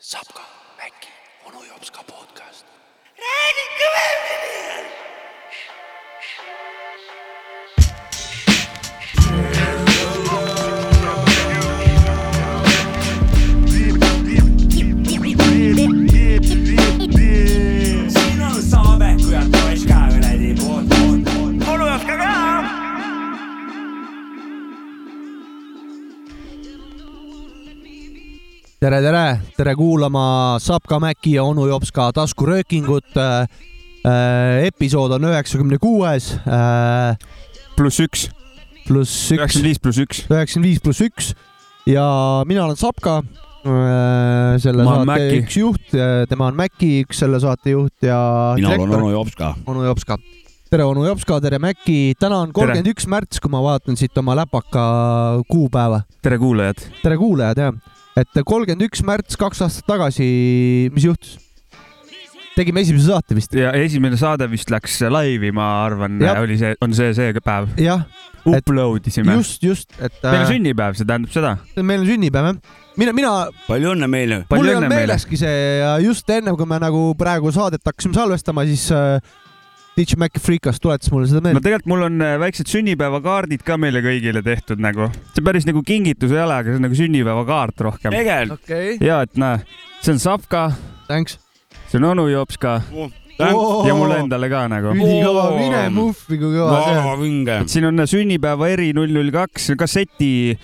Sapka, Mäkki, onu Jopska podcast. räägi kõvemini. tere, tere, tere kuulama Sapka Mäki ja onu Jopska taskuröökingut äh,. Äh, episood on üheksakümne kuues äh, pluss üks, pluss üks, üheksakümmend viis pluss üks. üheksakümmend viis pluss üks ja mina olen Sapka äh,, selle Ma olen saate üks juht, tema on Mäkki, üks selle saate juht ja mina olen direktor onu Jopska. onu Jopska. tere, onu Jopska, tere Mäkki, täna on kolmkümmend üks märts, kui ma vaatan siit oma läpaka kuupäeva. tere kuulajad. tere kuulajad jah, et kolmkümmend üks märts kaks aastat tagasi, mis juhtus? tegime esimese saate vist. ja esimene saade vist läks laivi, ma arvan, oli see, on see see päev. jah, Upload isime. just, just, et meil on äh, sünnipäev, see tähendab seda. meil on sünnipäev jah. mina, mina, palju õnne meile. mul palju ei õnne olnud meeleski see ja just enne, kui me nagu praegu saadet hakkasime salvestama, siis äh, DJ Mac Freekas tuletas mulle seda no meelde. tegelikult mul on äh, väiksed sünnipäevakaardid ka meile kõigile tehtud nagu. see päris nagu kingitus ei ole, aga see on nagu sünnipäevakaart rohkem. tegelikult. okei okay., ja et näe, see on Savka, thanks. see on onu Jopska ja mulle endale ka nagu. ülikõva, Oo. mine muhvi, kui kõva see väga on. vinge. siin on sünnipäeva eri null null kaks kasseti.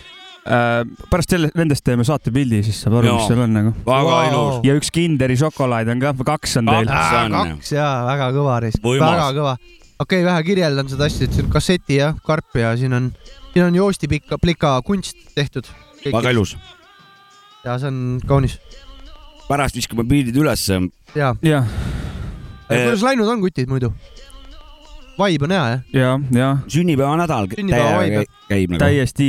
Pärast selle, nendest teeme saatepildi, siis saab aru, mis seal on nagu. väga Vau. ilus. ja üks Kinderi šokolaad on ka, kaks on teil. Kaks. jaa, väga kõva Võimas. väga kõva. okei okay,, vähe kirjeldan seda asja, et siin on kasseti ja karp ja siin on, siin on joostipika, plika kunst tehtud. väga ilus. ja see on kaunis. pärast viskame pildid ülesse. ja, jah, kuidas läinud on kutid muidu? Vibe on hea jah? ja, ja sünnipäevanädal Sünnipäeva vibe. käi- käib nagu. täiesti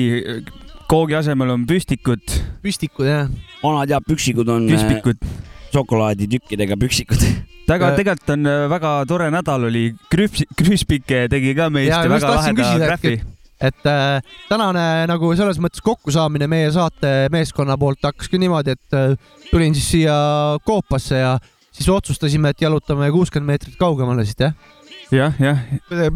koogi asemel on püstikud, püstikud jah. vanad ja püksikud on äh, püspikud. šokolaaditükkidega püksikud. aga Äh, tegelikult on äh, väga tore nädal oli, Krüps-, Krüspike tegi ka meist just väga laheda graffi. et äh, tänane nagu selles mõttes kokkusaamine meie saate meeskonna poolt hakkaski niimoodi, et äh, tulin siis siia Koopasse ja siis otsustasime, et jalutame kuuskümmend meetrit kaugemale siit jah. jah, jah,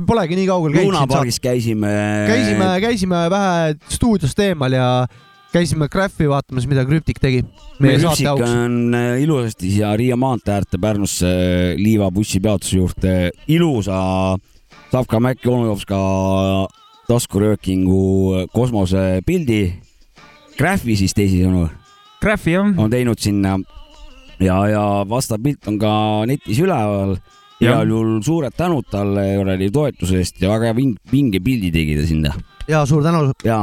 Polegi nii kaugel käinud lunapargis käisime. käisime, käisime vähe stuudiost eemal ja käisime Graffi vaatamas, mida Krüptik tegi meie saate auks. on äh, ilusasti siia Riia maantee äärde Pärnusse äh, Liiva bussipeatuse juurde ilusa Savka Mäkki Onujovska taskuröökingu kosmosepildi. Graffi siis teisisõnu graffi jah. on teinud sinna ja, ja vastav pilt on ka netis üleval. Igal juhul suured tänud talle kuradi toetuse eest ja väga ving- vinge pildi tegi ta sinna ja suur tänu. ja,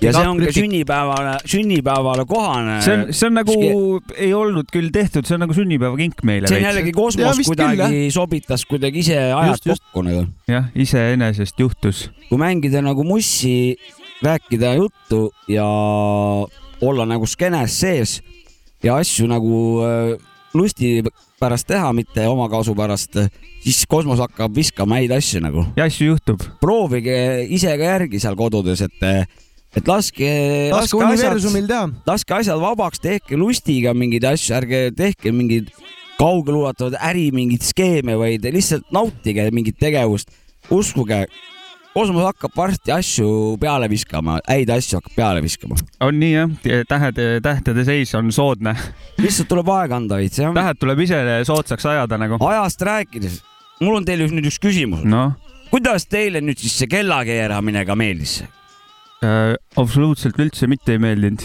ja see on ka sünnipäevale, sünnipäevale kohane. see on, see on nagu, ei olnud küll tehtud, see on nagu sünnipäevakink meile see on jällegi kosmos vist küll, kuidagi sobitas kuidagi ise ajad kokku nagu. jah, iseenesest juhtus. kui mängida nagu mussi, rääkida juttu ja olla nagu skeenes sees ja asju nagu äh, lusti pärast teha, mitte omakasu pärast, siis kosmos hakkab viskama häid asju nagu. ja asju juhtub. proovige ise ka järgi seal kodudes, et, et laske, laske laske asjad, universumil teha. laske asjad vabaks, tehke lustiga mingeid asju, ärge tehke mingeid kaugeluulatuvaid äri mingeid skeeme, vaid lihtsalt nautige mingit tegevust. uskuge, kosmos hakkab varsti asju peale viskama, häid asju hakkab peale viskama. on nii jah, tähed, tähtede seis on soodne. lihtsalt tuleb aega anda veits jah. tähed tuleb ise soodsaks ajada nagu. ajast rääkides, mul on teile nüüd üks küsimus. noh, kuidas teile nüüd siis see kellakeeramine ka meeldis? äh, absoluutselt üldse mitte ei meeldinud.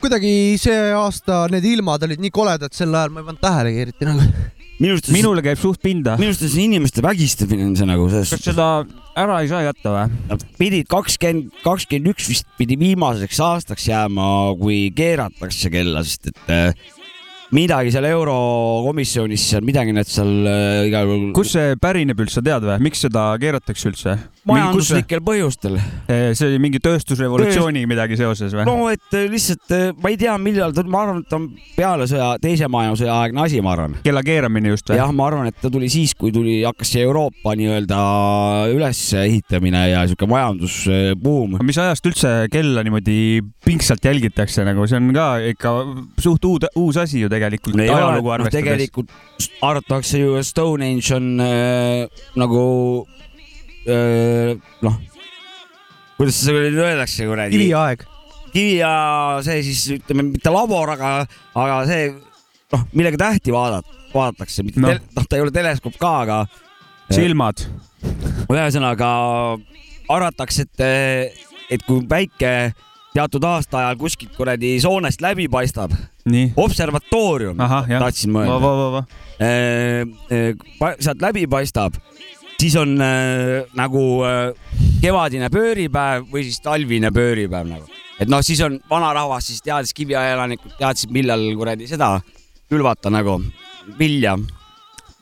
kuidagi see aasta need ilmad olid nii koledad sel ajal, ma ei pannud tähelegi eriti nagu. Minu arust, minu minule käib suht pinda. arust on see inimeste vägistamine on see nagu selles kas seda ära ei saa jätta või? Nad pidid kakskümmend, kakskümmend üks vist pidi viimaseks aastaks jääma, kui keeratakse kella, sest et äh, midagi seal eurokomisjonis seal midagi nad seal äh, igal juhul. kust see pärineb üldse, tead või, miks seda keeratakse üldse? Majanduslikel põhjustel. see oli mingi tööstusrevolutsiooni midagi seoses või? no et äh, lihtsalt äh, ma ei tea, millal ta, ma arvan, et ta on peale sõja, teise maailmasõja aegne asi, ma arvan. kella keeramine just või? jah, ma arvan, et ta tuli siis, kui tuli, hakkas see Euroopa nii-öelda ülesehitamine ja sihuke majandusbuum. mis ajast üldse kella niimoodi pingsalt jälgitakse nagu, see on ka ikka suht uud, uus asi ju tegelikult ole, ajalugu arvestades. tegelikult arvatakse ju, et Stone Age on äh, nagu äh, noh, kuidas seda nüüd öeldakse kuradi. kiviaeg. kivi ja see siis ütleme mitte labor, aga, aga see noh, millega tähti vaadata, vaadatakse, mitte Noh. noh ta ei ole teleskoop ka, aga silmad. ühesõnaga arvatakse, et, et kui päike teatud aastaajal kuskilt kuradi soonest läbi paistab, nii. observatoorium, tahtsin va, mõelda va, va, va. äh,, sealt läbi paistab, siis on äh, nagu äh, kevadine pööripäev või siis talvine pööripäev nagu. et noh, siis on vanarahvas siis teadis, kiviaja elanikud teadsid, millal kuradi seda külvata nagu vilja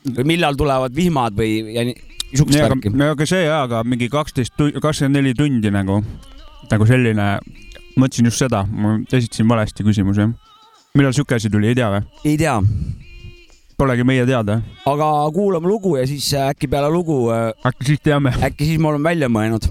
või millal tulevad vihmad või ja nii- niisugust nii, aga värki. no aga see ajaga mingi kaksteist, kakskümmend neli tundi nagu, nagu selline, mõtlesin just seda, ma esitasin valesti küsimuse. millal siuke asi tuli, ei tea või? ei tea, Polegi meie teada. aga kuulame lugu ja siis äh, äkki peale lugu, äkki siis teame. äkki siis ma olen välja mõelnud.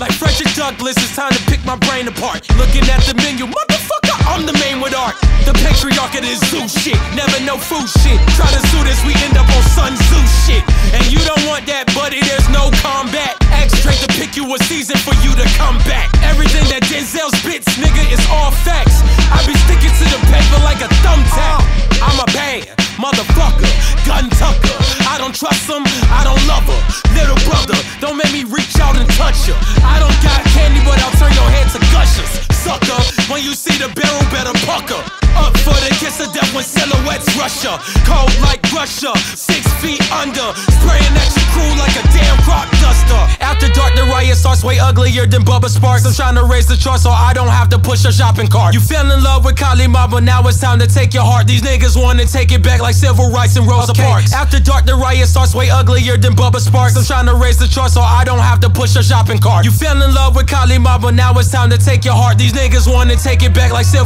Like Frederick Douglass, it's time to pick my brain apart. Looking at the menu, motherfucker, I'm the man with art. The patriarch of this zoo shit, never no food shit. Try to sue this, we end up on Sun Tzu shit. And you don't want that, buddy, there's no combat. X straight to pick you a season for you to come back. Everything that Denzel spits, nigga, is all facts. I be sticking to the paper like a thumbtack. I'm a bad motherfucker, gun tucker. I don't trust him, I don't love her. Little brother, don't make me reach out and touch her. I don't got candy, but I'll turn your head to gushers. Sucker, when you see the barrel, better pucker. Up for the kiss of death when silhouettes rush her. Cold like Russia, six feet under. Spraying at your crew like a damn rock duster. After dark, the riot starts way uglier than Bubba Sparks. I'm trying to raise the chart so I don't have to push a shopping cart. You fell in love with Kali Ma, but now it's time to take your heart. These niggas wanna take it back like civil rights and Rosa Parks. After dark, the riot starts way uglier than Bubba Sparks. I'm trying to raise the chart so I don't have to push a shopping cart. You fell in love with Kali Ma, but now it's time to take your heart. These niggas wanna take it back like civil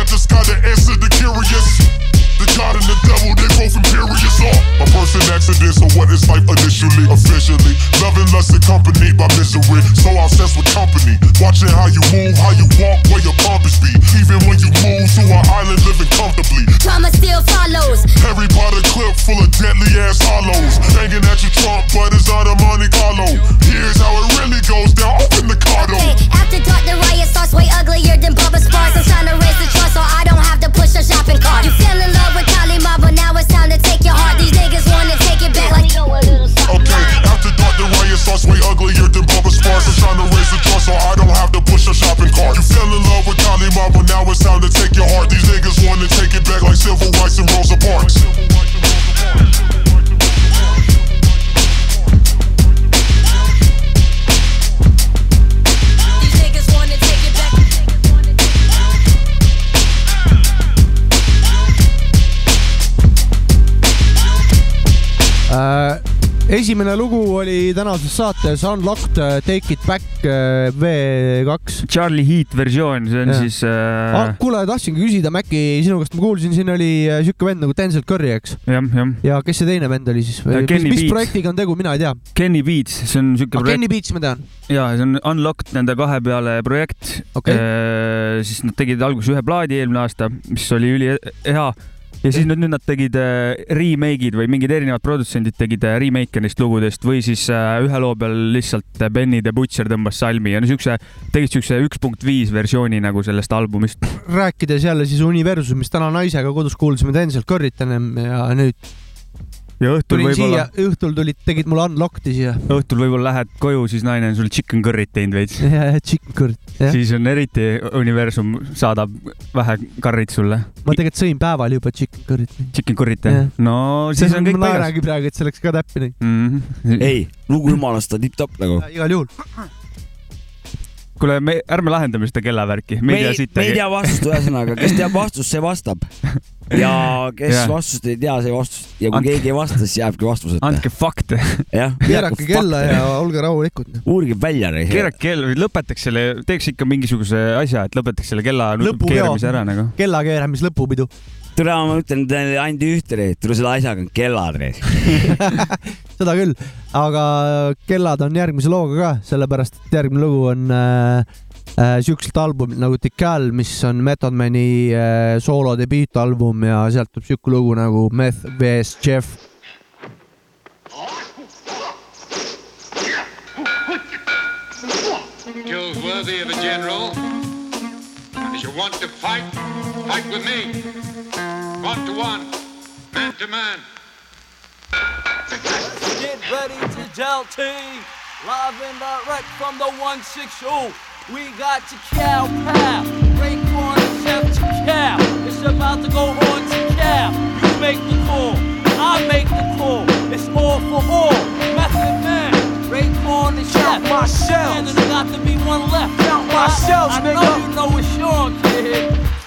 I the sky to answer the curious. The God and the devil, they both imperious uh, are. A person accident, so what is life initially, officially? Loving lust accompanied by misery. So obsessed with company. Watching how you move, how you walk, where your pompous be. Even when you move to an island living comfortably. Oli tänases saates Unlocked äh, Take It Back äh, V2 Charlie Heat versioon, see on Jah. siis ah, äh,. kuule, tahtsingi küsida, Maci, sinu käest ma kuulsin, siin oli äh, siuke vend nagu Denzel Curry, eks? jah, jah. ja kes see teine vend oli siis? Mis, Kenny mis Beats. projektiga on tegu, mina ei tea. Kenny Beats, see on siuke projekt Kenny Beats ma tean. ja see on Unlocked nende kahe peale projekt Okei. Äh, siis nad tegid alguses ühe plaadi eelmine aasta, mis oli ülihea ja siis nüüd, nüüd nad tegid äh, remake'id või mingid erinevad produtsendid tegid äh, remake'e neist lugudest või siis äh, ühe loo peal lihtsalt Benny the Butcher tõmbas salmi ja no siukse, tegid siukse üks punkt viis versiooni nagu sellest albumist. rääkides jälle siis universumist, täna naisega kodus kuulasime Denzel Curry't ennem ja nüüd ja õhtul tulin võib-olla siia, õhtul tulid, tegid mulle unlock'i siia. õhtul võib-olla lähed koju, siis naine on sul chicken curry't teinud veits. Chicken curry, jah. siis on eriti universum saadab vähe karrit sulle. ma tegelikult sõin päeval juba chicken curry't. Chicken curry't Jah. no siis on kõik ma paigas naerangi praegu, et see läks ka täppi nüüd. mm. -hmm. ei, lugu jumalast on tipp-topp nagu. igal juhul. kuule, me ärme lahendame seda kellavärki, me ei tea ei, me ei tea vastust, ühesõnaga, kes teab vastust, see vastab. ja kes Jah. vastust ei tea, see vastust ja kui Andke- keegi ei vasta, siis jääbki vastuseta. andke fakte, keerake kella ja olge rahulikud. uurige välja. keerake kell, lõpetaks selle, teeks ikka mingisuguse asja, et lõpetaks selle kella Lõpupeo. keeramise ära nagu. kella keeramis lõpupidu. tule, ma ütlen teile ainult ühte, tule selle asjaga on kellad. seda küll, aga kellad on järgmise looga ka, sellepärast et järgmine lugu on äh, siukselt albumilt nagu Decal, mis on Method Mani äh, soolo debüütalbum ja sealt tuleb siuke lugu nagu Meth vs Jeff. Skills worthy of a general. If you want to fight, fight with me. One to one, man to man. Get ready to gel team. Live and direct from the 160. We got your cow pal. Raekwon and Chef Cow. It's about to go on to cow. You make the call. I make the call. It's all for all. Method man. Raekwon and Chef. Count my shells. And there's got to be one left. Count my shells, I know you know it's your kid.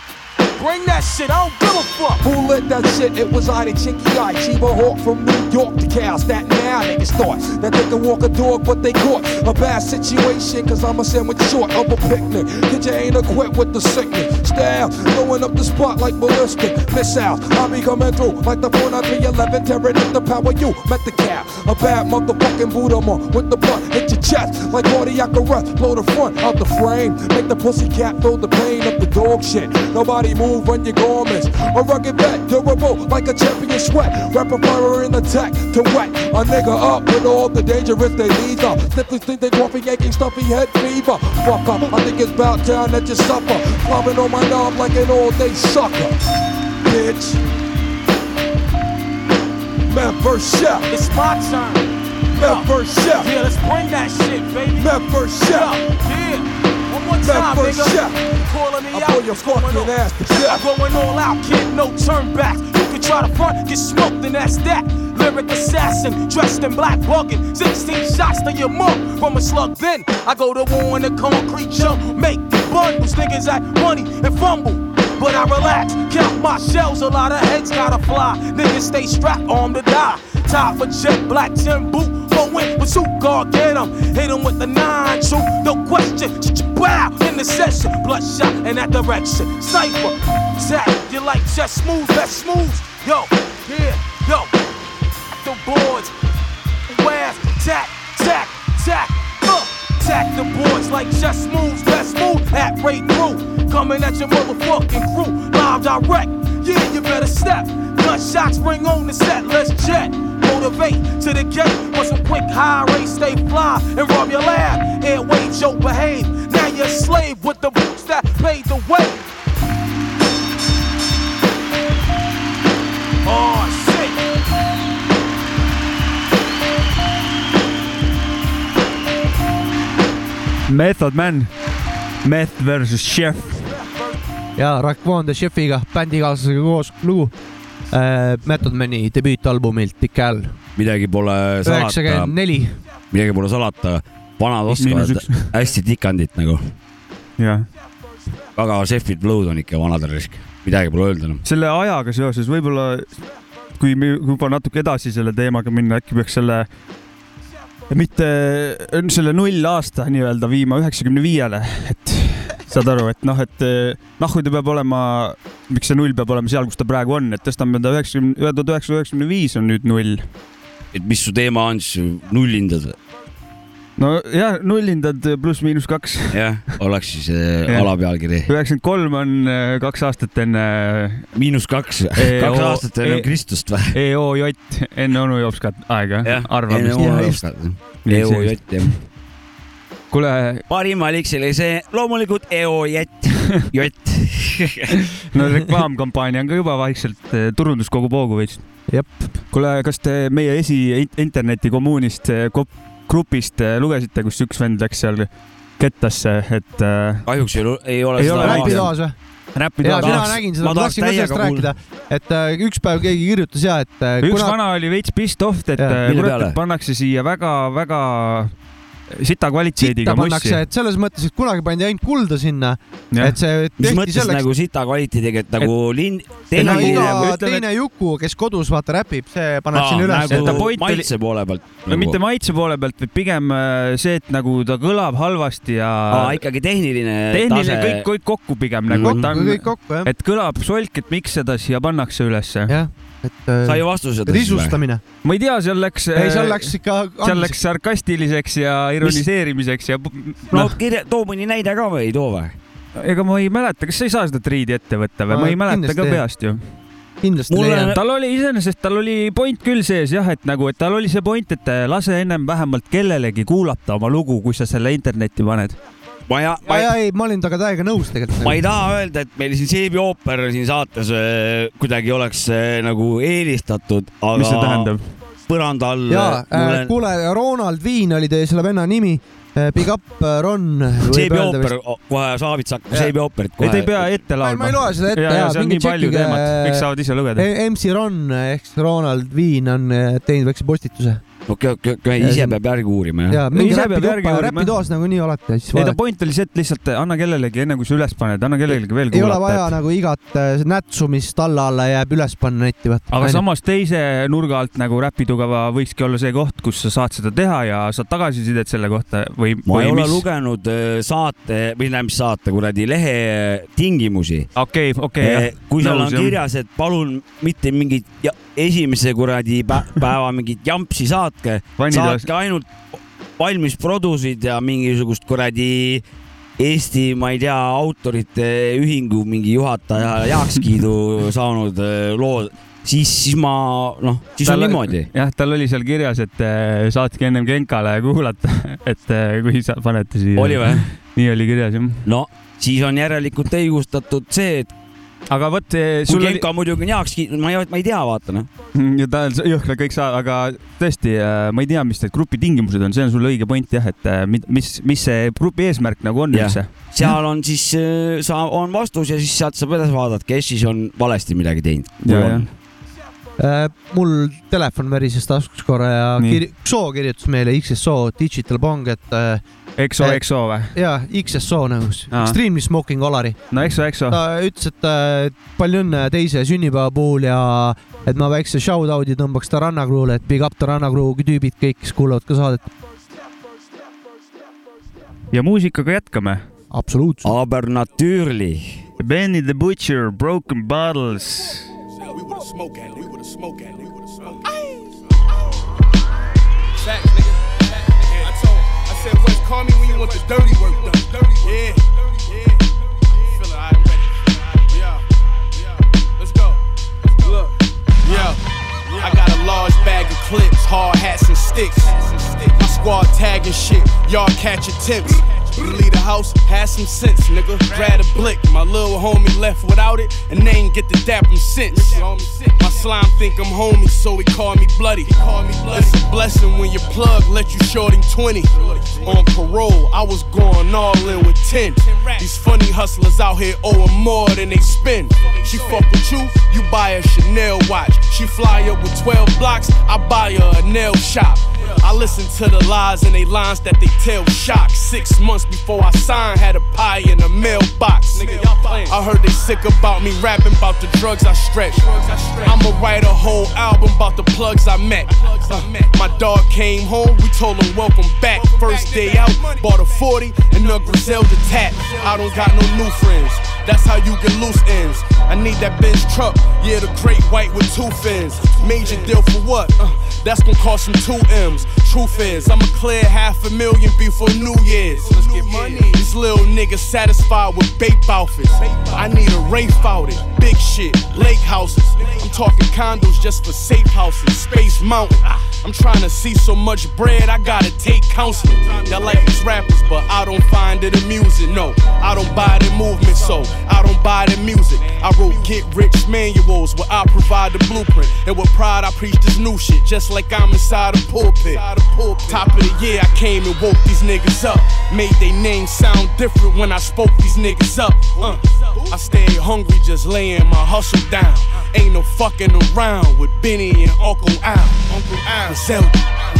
Bring that shit. I don't give a fuck. Who lit that shit? It was I, the chinky eye, Chiba Hawk from New York to Cal. Staten now niggas thought that they could walk a dog, but they caught a bad situation. Cause I'm a sandwich short of a picnic. Kid, you ain't equipped with the sickness. Style, blowing up the spot like ballistic missiles. I be coming through like the 49311, tearing up the power you met the cap. A bad motherfucking Buddha with the butt hit your chest like cardiac arrest. Blow the front out the frame. Make the pussy cat feel the pain of the dog shit. Nobody move on your garments. A rugged vet, durable like a champion sweat. Rapper fire in attack to wet a nigga up with all the dangerous they lead up. Simply think they coffee aching stuffy head fever. Fuck up, I think it's about time that you suffer. Clubbing on my knob like an all day sucker. Bitch. Man first chef. It's my turn. Man first chef. Yeah, let's bring that shit, baby. Man first chef. Yeah. First nigga. Calling me I out. your fucking ass to death. I'm going all out, kid, no turn back. You can try to front, get smoked, and that's that. Lyric assassin, dressed in black bugging. 16 shots to your mug from a slug. Then I go to war in the concrete jump. Make bundles, niggas act money and fumble. But I relax, count my shells, a lot of heads gotta fly. Niggas stay strapped, armed to die. Top for jet, black tin boot, with suit guard, get 'em. Hit 'em with the nine, shoot, no question. Wow, in the session, bloodshot in that direction. Sniper, tap, you like just smooth, that smooth. Yo, yeah, yo, the boards, where's tack, tack, tack, uh, tack the boards like just moves, best move at rate through. Coming at your motherfucking crew, live direct. Yeah, you better step. Gunshots ring on the set, let's jet. Motivate to the gate. Want some quick high race, stay fly and rob your lab. Airwaves, yo, behave. Now you're a slave with the boots that paid the way. Oh, shit. Method Man, Meth versus Chef. ja Raekwon the Chefiga, bändikaaslasega koos lugu äh, Method Mani debüütalbumilt Decal midagi pole salata. üheksakümmend, neli. midagi pole salata, vanad oskavad hästi tikandit nagu, jah, väga šefid lõud on ikka vanadel risk, midagi pole öelda enam. selle ajaga seoses võib-olla, kui me juba natuke edasi selle teemaga minna, äkki peaks selle mitte selle null aasta nii-öelda viima üheksakümne viiele, et saad aru, et noh, et nahku ta peab olema, miks see null peab olema seal, kus ta praegu on, et tõstame ta üheksakümne, tuhat üheksasada üheksakümne viis on nüüd null. et mis su teema on siis, nullindad või? no ja nullindad pluss-miinus kaks. jah, oleks siis äh, Jah. alapealkiri. üheksakümmend kolm on äh, kaks aastat enne miinus kaks, Ei, kaks oo, aastat enne ei. Kristust või? EOJ, enne onu Jopskat aega, arvamist. EOJ jah. kuule, parim valik selle see loomulikult EOJ, jott. no reklaamkampaania on ka juba vaikselt, turundus kogub hoogu veits. jep, kuule, kas te meie esi internetikommuunist, grupist eh, lugesite, kus üks vend läks seal kettasse, et äh, kahjuks ei, ole- ei ole ole räpitoas või? räppi ja mina nägin seda, ma tahtsin ka sellest rääkida, et äh, üks päev keegi kirjutas ja et äh, üks kuna vana oli veits pissed off, et kurat, et pannakse siia väga-väga sita kvaliteediga mussi. et selles mõttes, et kunagi pandi ainult kulda sinna, et see mis tehti mõttes selleks, nagu sita kvaliteediga, et nagu linn, et no iga ütleme, et- teine Juku, kes kodus vaata räpib, see paneb sinna üles et ta nagu maitse poole pealt. no mitte maitse poole pealt, vaid pigem äh, see, et nagu ta kõlab halvasti ja aa, ikkagi tehniline tehniline kõik, tase. kõik kokku pigem nagu, et kokku, on kõik, kokku jah, et kõlab solk, et miks seda siia pannakse ülesse. jah, et äh, sai vastuse või? risustamine, ma ei tea, seal läks, ei seal läks ikka, seal läks sarkastiliseks ja ironiseerimiseks ja no noh, kirja, too mõni näide ka või ei too või? ega ma ei mäleta, kas sa ei saa seda triidi ette võtta või Ma ei mäleta ka peast ju. kindlasti Mulle- leian, tal oli iseenesest, tal oli point küll sees jah, et nagu, et tal oli see point, et lase ennem vähemalt kellelegi kuulata oma lugu, kui sa selle internetti paned. Ma ja, ja, ma ja ei, ei, ma olin temaga täiega nõus tegelikult. ma ei taha öelda, et meil siin Seebi ooper siin saates äh, kuidagi oleks äh, nagu eelistatud, aga mis see tähendab? põranda all ja äh, mulle kuule, Ronald Viin oli teie selle venna nimi. Big up, Ron. Seebi ooper, kohe Saavits hakkab. Seebi ooperit ei, te ei kohe. pea ette ma laulma ei. loe seda ette ja, ja ja seal on nii palju tšekkige teemat, kõik saavad ise lugeda. MC Ron ehk Ronald Viin on teinud väikse postituse okei, okei, okei, ise peab järgi uurima jah. ja mingi uurima. räpitoas nagunii olete, siis ei, ta point oli see, et lihtsalt anna kellelegi, enne kui sa üles paned, anna kellelegi veel ei ole vaja kuulata. nagu igat eh, nätsu, mis talla alla jääb, üles panna netti, vaata. aga samas teise nurga alt nagu Räpitugeva võikski olla see koht, kus sa saad seda teha ja saad tagasisidet selle kohta või, ma või ei ole mis. lugenud äh, saate või tähendab, mis saate, kuradi lehe tingimusi. okei, okei, kui seal on kirjas, et palun mitte mingit ja, esimese kuradi pä- päeva mingit jampsi saatke, saatke ainult valmis produsid ja mingisugust kuradi Eesti, ma ei tea, autorite ühingu mingi juhataja heakskiidu saanud äh, loo, siis, siis ma noh, siis on niimoodi. jah, tal oli seal kirjas, et eh, saatke ennem Genkale kuulata, et eh, kui sa panete siia. oli või? nii oli kirjas jah. no siis on järelikult õigustatud see, et aga vot, kui sul oli Genka muidugi on heaks kiitnud, ma ei, ma ei tea, vaata noh. ja ta on jõhkralt kõik saa, aga tõesti, ma ei tea, mis need grupi tingimused on, see on sul õige point jah, et eh, mis, mis see grupi eesmärk nagu on üldse. seal on siis, sa, on vastus ja siis sealt saab edasi vaadata, kes siis on valesti midagi teinud. Mul telefon värises taskus korra ja kir Xo kirjutas meile, XSO Digital Bong, et äh, EXO, Eh, EXO või? ja XSO nagu, Aa. Extremely Smoking Olari. no EXO, EXO. ta ütles, et äh, palju õnne teise sünnipäeva puhul ja et ma väikse shout-out'i tõmbaks Taranna Crew'le, et big up Taranna Crew tüübid kõik, kes kuulavad ka saadet. ja muusikaga jätkame. absoluutselt. Aber natürlich. Benny the Butcher, Broken Bottles. We would have smoked at it. We would have smoked at it. We would have smoked at it. Facts, nigga. Yeah, I told, I said, Wes, call me when you want the dirty work done. Dirty work. Yeah, yeah. You feel it? All right, I'm ready. Yeah, yeah. Let's go. Look, yeah. I got a large bag of clips, hard hats and sticks. My squad tagging shit, y'all catch attempts. Leave the house, have some sense, nigga. Grab a blick, my little homie left without it, and they ain't get to dap him since. My slime think I'm homie, so he call me bloody. It's a blessing when your plug let you short him 20. On parole, I was going all in with 10. These funny hustlers out here owing more than they spend. She fuck with you, you buy a Chanel watch. She fly up with 12 blocks, I buy her a nail shop. I listen to the lies and they lines that they tell shock. Six months before I signed, had a pie in the mailbox. Nigga, I heard they sick about me rapping about the drugs I stretch. I'ma write a whole album about the plugs I met. Uh, my dog came home, we told him welcome back. First day out, bought a 40 and a Griselda tap. I don't got no new friends. That's how you get loose ends. I need that Benz truck, yeah, the great white with two fins. Major deal for what? Uh, that's gonna cost some two M's. Truth is, I'ma clear half a million before New Year's. Let's get money. These little niggas satisfied with bape outfits. I need a Rafe out it, big shit, lake houses. I'm talking condos just for safe houses, Space Mountain. I'm trying to see so much bread, I gotta take counseling. Y'all like these rappers, but I don't find it amusing. No, I don't buy the movement, so I don't buy the music. I wrote get rich manuals where I provide the blueprint. And with pride, I preach this new shit, just like I'm inside a pulpit. Top of the year, I came and woke these niggas up. Made they names sound different when I spoke these niggas up. Uh, I stayed hungry, just laying my hustle down. Ain't no fucking around with Benny and Uncle Al. Uncle Al. Zelda.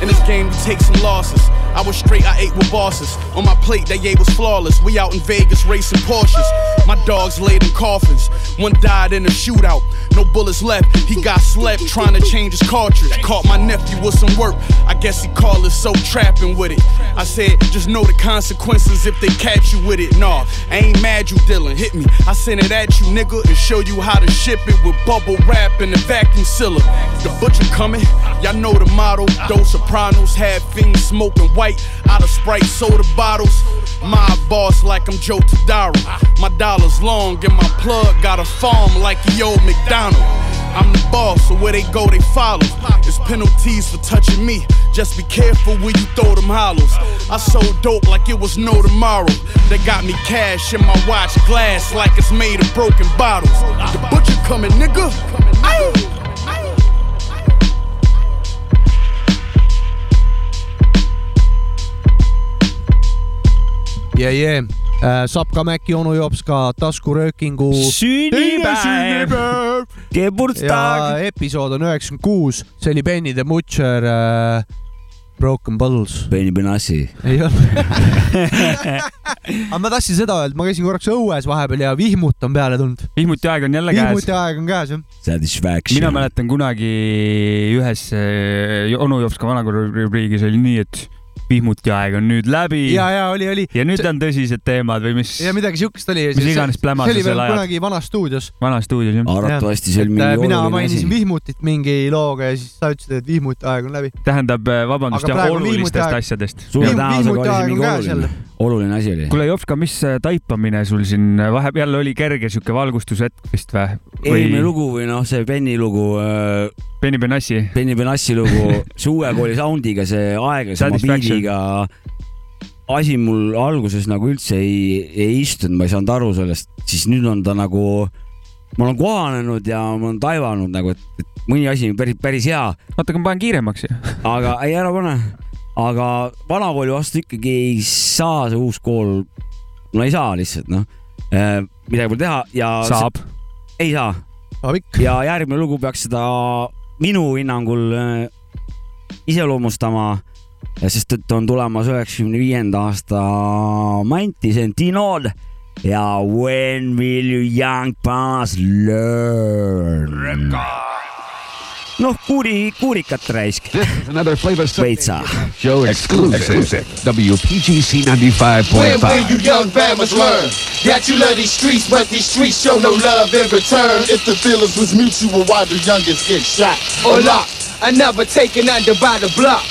In this game, we take some losses. I was straight, I ate with bosses. On my plate, that yay was flawless. We out in Vegas racing Porsches. My dogs laid in coffins. One died in a shootout. No bullets left. He got slept trying to change his cartridge. Caught my nephew with some work. I guess he called it so trapping with it. I said, just know the consequences if they catch you with it. Nah, I ain't mad you Dylan. Hit me. I send it at you, nigga, and show you how to ship it with bubble wrap and the vacuum sealer. The butcher coming. Y'all know the motto. Those sopranos had fiends smoking white out of Sprite soda bottles. My boss like I'm Joe Tadaro. My dollar's long and my plug got a farm like the old McDonald. I'm the boss, so where they go, they follow. It's penalties for touching me. Just be careful where you throw them hollows. I sold dope like it was no tomorrow. They got me cash in my watch glass like it's made of broken bottles. The butcher coming, nigga. Aye. ja, ja Sapka Mäki onu jops ka taskuröökingu sünnipäev, ja episood on üheksakümmend kuus, see oli Benny the Butcher äh, Broken Bottles. Benny Benassi. ei olnud. aga ma tahtsin seda öelda, ma käisin korraks õues vahepeal ja vihmut on peale tulnud. vihmuti aeg on jälle käes. vihmuti aeg on käes jah. Satisfaction. mina mäletan kunagi ühes eh, onu jops ka vanakooli rubriigis oli nii, et vihmuti aeg on nüüd läbi ja, ja oli, oli. ja nüüd on tõsised teemad või mis ja midagi siukest oli. Mis iganes pläma see oli sa veel seal ajad. kunagi vanas stuudios. vanas stuudios jah. arvatavasti see oli mingi äh, mina oluline mainisin asi. vihmutit mingi looga ja siis sa ütlesid, et vihmuti aeg on läbi. tähendab, vabandust Aga jah, olulistest aeg. asjadest. see vihmuti aeg on mingi käes oluline, asi oli. kuule, Jops, ka mis äh, taipamine sul siin vahepeal jälle oli kerge sihuke valgustushetk vist või? eelmine lugu või noh, see Benny lugu äh,, Benny Benassi. Benny Benassi lugu, see uue kooli sound'iga, see aeglasema beat'iga asi mul alguses nagu üldse ei, ei istunud, ma ei saanud aru sellest, siis nüüd on ta nagu, ma olen kohanenud ja ma olen taibanud nagu, et mõni asi on päris, päris hea, oota, aga ma panen kiiremaks ju. aga ei ära pane. Aga vanakooli vastu ikkagi ei saa see uus kool, no ei saa lihtsalt noh, midagi pole teha ja. saab. ei saa ja järgmine lugu peaks seda minu hinnangul äh, iseloomustama, sest et on tulemas üheksakümne viienda aasta Manti, Dinod ja When will you young pass learn? noh, kuuri, kuurikat raisk, Another flavor veitsa. show exclusive. WPGC 95.5. When you young Bammers learn that you love these streets, but these streets show no love in return? If the feelings was mutual, why do youngest get shot? Or locked, I never taken under by the block.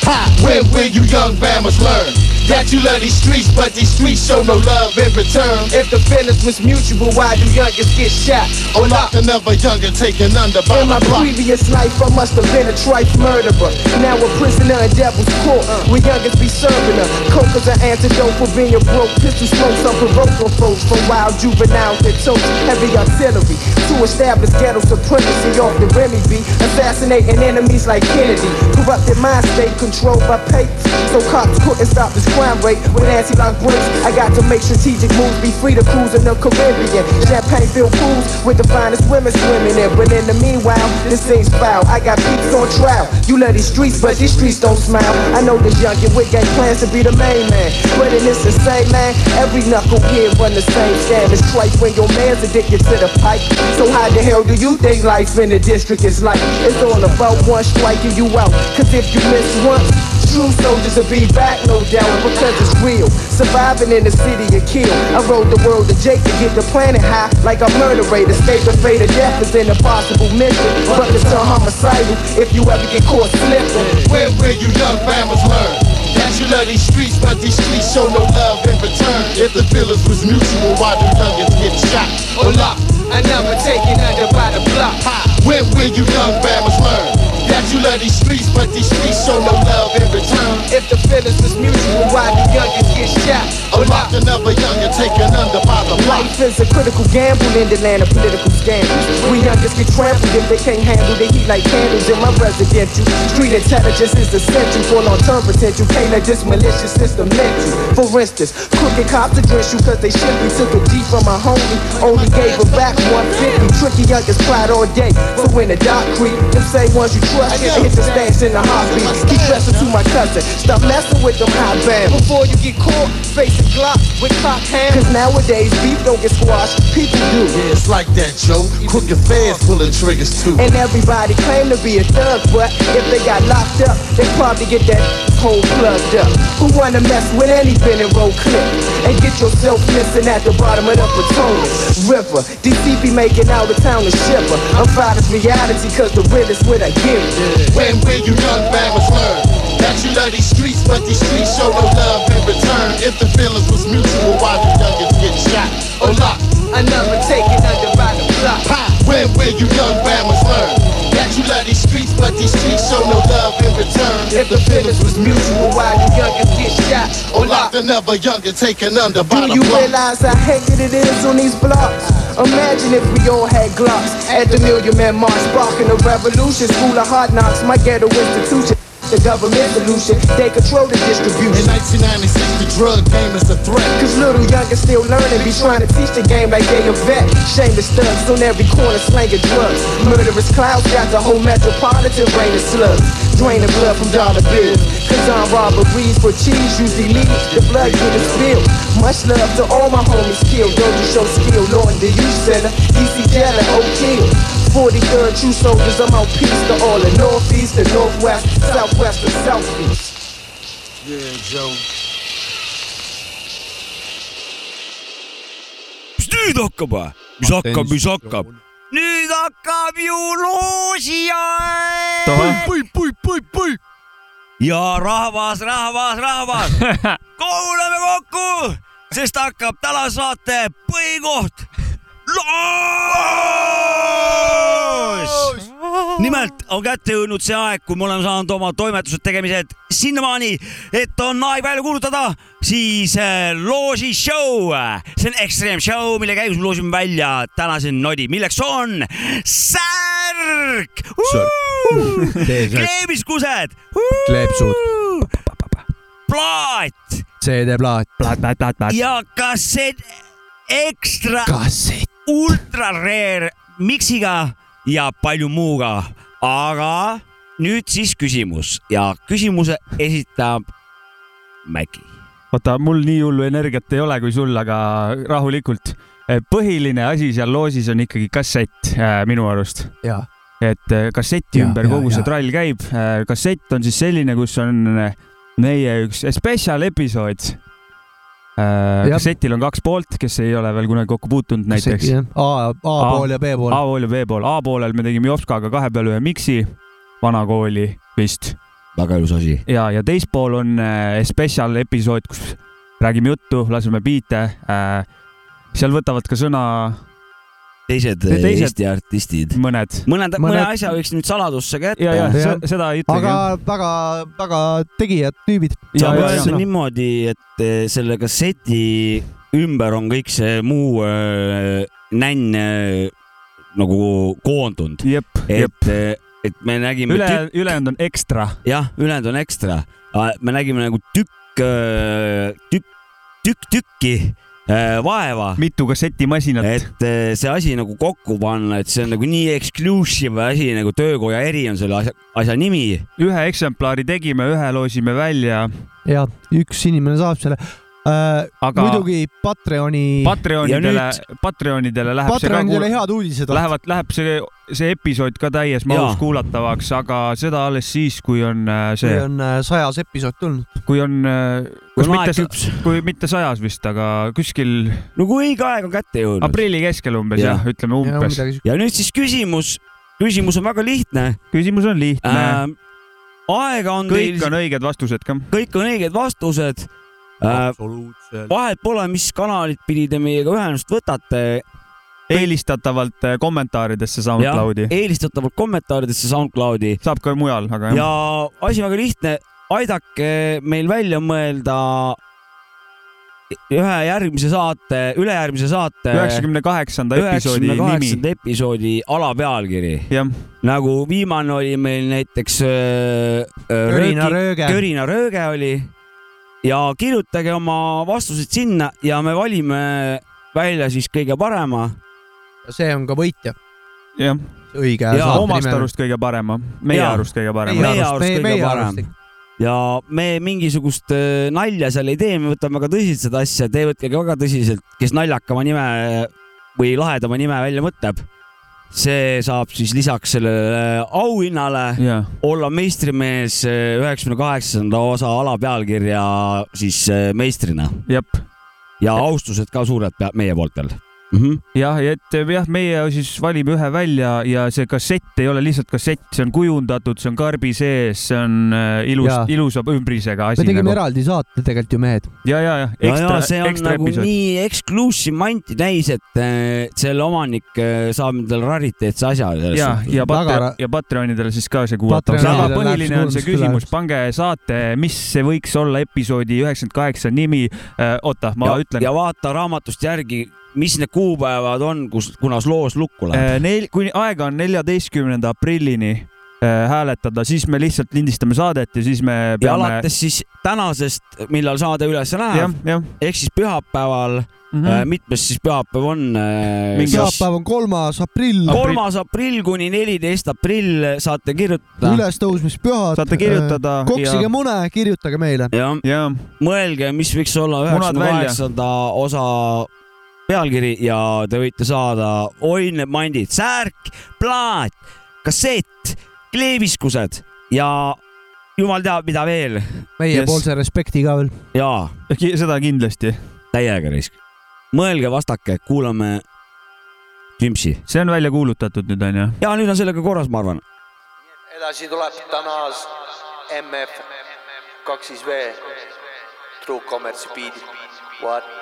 When will you young Bammers learn that you love these streets, but these streets show no love in return? If the feelings was mutual, why do youngest get shot? Or locked Another younger taken under by In my block. previous life, I must have been a trife murderer. Now a prisoner in devil's court, uh, where youngest be serving her. Coke is an antidote for being broke. Pistol smokes unprovoked on folks from wild juveniles that tote heavy artillery to establish ghetto supremacy off the Remy B. Assassinating enemies like Kennedy. Corrupted mind state controlled by papes. So cops couldn't stop this crime rate with anti-lock brakes. I got to make strategic moves, be free to cruise in the Caribbean. Champagne-filled pools with the finest women swimming in. But in the meanwhile, this thing's foul. I got peeps on trial. You love these streets, but these streets don't smile. I know this youngin' with got plans to be the main man. But in this insane man, every knuckle knucklehead run the same scam. It's trite when your man's addicted to the pipe. So how the hell do you think life in the district is like? It's all about one striking you out. Cause if you miss one, True soldiers will be back, no doubt, because it's real. Surviving in the city of kill. I rode the world to Jake to get the planet high, like a murder rate. Escape the fate of death is an impossible mission. But it's a homicidal if you ever get caught slipping. When will you young Bammers learn that you love these streets, but these streets show no love in return? If the feelings was mutual, why do youngest get shot? Or locked, I never taken under by the block. When will you young Bammers learn that you love these streets, but these streets show no love in return. If the feelings was mutual, why the youngest get shot? A lock another younger taken under by the block. Life is a critical gamble in the land of political scandals. We youngest get trampled if they can't handle the heat like candles in my residential. Street intelligence is essential for long-term potential. Can't let this malicious system let you. For instance, crooked cops address you cause they simply took a G from my homie. Only gave her back 150. Tricky youngest cried all day. So when the dark creep, them say ones you trust, hit the stance in the heartbeat. Keep dressing to my cousin. Stop messing with them high bands. Before you get caught, face a Glock with cock hands. Cause nowadays beef don't get squashed, people do. Yeah, it's like that, Joe. Crooked fans pulling triggers too. And everybody claim to be a thug, but if they got locked up, they probably get that plugged up. Who wanna mess with any Ben and roll clip? And get yourself missing at the bottom of the Potomac River. DC be making out of town to shiver. I'm proud of reality, cause the real is what I give. When will you young mammals learn that you love these streets, but these streets show no love in return? If the feelings was mutual, why the youngest get shot oh, or locked? Another taken under by the block. When will you young mammals learn you love these streets, but these streets show no love in return? If the feelings was mutual, why the youngest get shot or locked? Another younger taken under by Do you block. realize how hectic it is on these blocks? Imagine if we all had Glocks at the Million Man March, sparking a revolution. School of hard knocks, my ghetto institution. The government solution, they control the distribution. In 1996, the drug game is a threat. Cause little youngers still learning, be trying to teach the game like they a vet. Shameless thugs on every corner slanging drugs. Murderous clouds got the whole metropolitan rain of slugs. Draining blood from dollar bills. Cause on robberies for cheese usually lead the blood getting spill. Much love to all my homies killed. Don't you show skill, Lord the youth center, and Oak Hill. 43rd true soldiers, I'm out peace to all the northeast, the northwest, southwest, and southeast. Yeah, Joe. mis nüüd hakkab või? mis hakkab, mis hakkab? nüüd hakkab ju loosiaeg. ja rahvas, rahvas, rahvas, koguneme kokku, sest hakkab tänase põhikoht. loos. nimelt on kätte jõudnud see aeg, kui me oleme saanud oma toimetused, tegemised sinnamaani, et on aeg välja kuulutada siis äh, loosi show. see on Extreme Show, mille käigus me loosime välja tänase nodi, milleks on särk. kleebiskused. kleepsud, plaat CD-plaat, plaat, plaat, plaat, plaat. ja kassett ekstra kassett, ultra rare miksiga ja palju muuga. aga nüüd siis küsimus ja küsimuse esitab Mäki. vaata, mul nii hullu energiat ei ole kui sul, aga rahulikult. põhiline asi seal loosis on ikkagi kassett äh, minu arust. et äh, kasseti Ja, ümber ja, kogu see ja. trall käib. kassett on siis selline, kus on meie üks spetsial episood. Jah. kassetil on kaks poolt, kes ei ole veel kunagi kokku puutunud näiteks. A, A pool ja B pool. A-pool ja B-pool. A-poolel me tegime Jopskaga kahe peale ühe miksi, vanakooli vist. väga ilus asi. ja, ja teist pool on äh, spetsial episood, kus räägime juttu, laseme biite äh,. seal võtavad ka sõna teised, Teised- teised Eesti artistid. mõned. mõned, mõne Mõned- asja võiks nüüd saladusse ka ja, ja jätta. Jah. seda ei ütlegi aga. väga, väga tegijad tüübid. ja, ja, ja. niimoodi, et eh, selle kasseti ümber on kõik see muu äh, nänn äh, nagu koondunud, jep, jep. et, et me nägime üle tükk, ülejäänud on ekstra. jah, ülejäänud on ekstra, me nägime nagu tükk, tükk, tükk tükki äh, vaeva, mitu kassetimasinat. et eh, see asi nagu kokku panna, et see on nagu nii exclusive asi nagu töökoja eri on selle asja, asja nimi. ühe eksemplari tegime, ühe loosime välja, ja üks inimene saab selle äh,. aga muidugi Patreoni, Patreonidele Ja, Patreonidele läheb Patreonidele see ka, head uudised. lähevad, läheb see, see episood ka täies mahus kuulatavaks, aga seda alles siis, kui on äh, kui see, on äh, sajas episood tulnud. kui on, kui on aeg mitte, küps. kui mitte sajas vist, aga kuskil no kui õige aeg on kätte jõudnud. aprilli keskel umbes Jah. jah, ütleme umbes. ja nüüd siis küsimus, küsimus on väga lihtne küsimus on lihtne äh,. aega on kõik teil, on õiged vastused ka. kõik on õiged vastused. Vahet pole, mis kanalit pidi te meiega ühendust võtate. eelistatavalt äh, kommentaaridesse SoundCloudi. eelistatavalt kommentaaridesse SoundCloudi. saab ka mujal, aga ja asi väga lihtne, aidake meil välja mõelda ühe järgmise saate, ülejärgmise saate üheksakümne kaheksanda episoodi nimi. kaheksanda episoodi alapealkiri. jah, nagu viimane oli meil näiteks äh, äh, Körina rööge. Körina rööge oli ja kirjutage oma vastused sinna ja me valime välja siis kõige parema. see on ka võitja, jah, õige. Jaa, omast arust kõige parema, meie Jaa. arust kõige parema. meie arust kõige parem. ja me mingisugust äh, nalja seal ei tee, me võtame väga tõsiselt seda asja, te võtke ka väga tõsiselt, kes naljakama nime või lahedama nime välja mõtleb. See saab siis lisaks sellele auhinnale Jaa. olla meistrimees äh, üheksakümne kaheksanda osa alapealkirja siis äh, meistrina. Ja austused ka suured meie pooltel mm. -hmm. jah, ja et jah, meie siis valime ühe välja ja see kassett ei ole lihtsalt kassett, see on kujundatud, see on karbi sees, see on äh, ilus ilusa ümbrisega asi. me tegime eraldi saate tegelikult ju mehed. ja, ja, ja ja, see on nagu episood. nii exclusive manti täis, et äh, selle omanik äh, saab endale rariteetse asja. ja, ja Patre- ja Patreonidele siis ka see kuulata. Aga põhiline on see küsimus, pange saate, mis see võiks olla episoodi üheksakümmend kaheksa nimi. oota, ma ja, ütlen ja. vaata raamatust järgi, mis need kuupäevad on, kus, kunas loos lukku läheb. Neil, kuni aega on neljateistkümnenda aprillini äh, hääletada, siis me lihtsalt lindistame saadet ja siis me ja peame. alates siis tänasest, millal saade üles jah läheb,, ehk siis pühapäeval mm, -hmm. mitmes siis pühapäev on? Mingi pühapäev on kolmas aprill, kolmas aprill kuni neliteist aprill saate kirjutada. ülestõusmispühad. Saate kirjutada koksige ja- mune, kirjutage meile. jah, ja mõelge, mis võiks olla üheksakümne kaheksanda osa pealkiri ja te võite saada oi need mandid, särk, plaat, kassett, kleebiskused ja jumal teab, mida veel meiepoolse respekti ka veel. ja seda kindlasti. täiega risk. mõelge, vastake, kuulame Jimsi. see on välja kuulutatud nüüd onju. ja nüüd on sellega korras, ma arvan. edasi tuleb Tanas MF kaks siis V True Commerce beat'id What?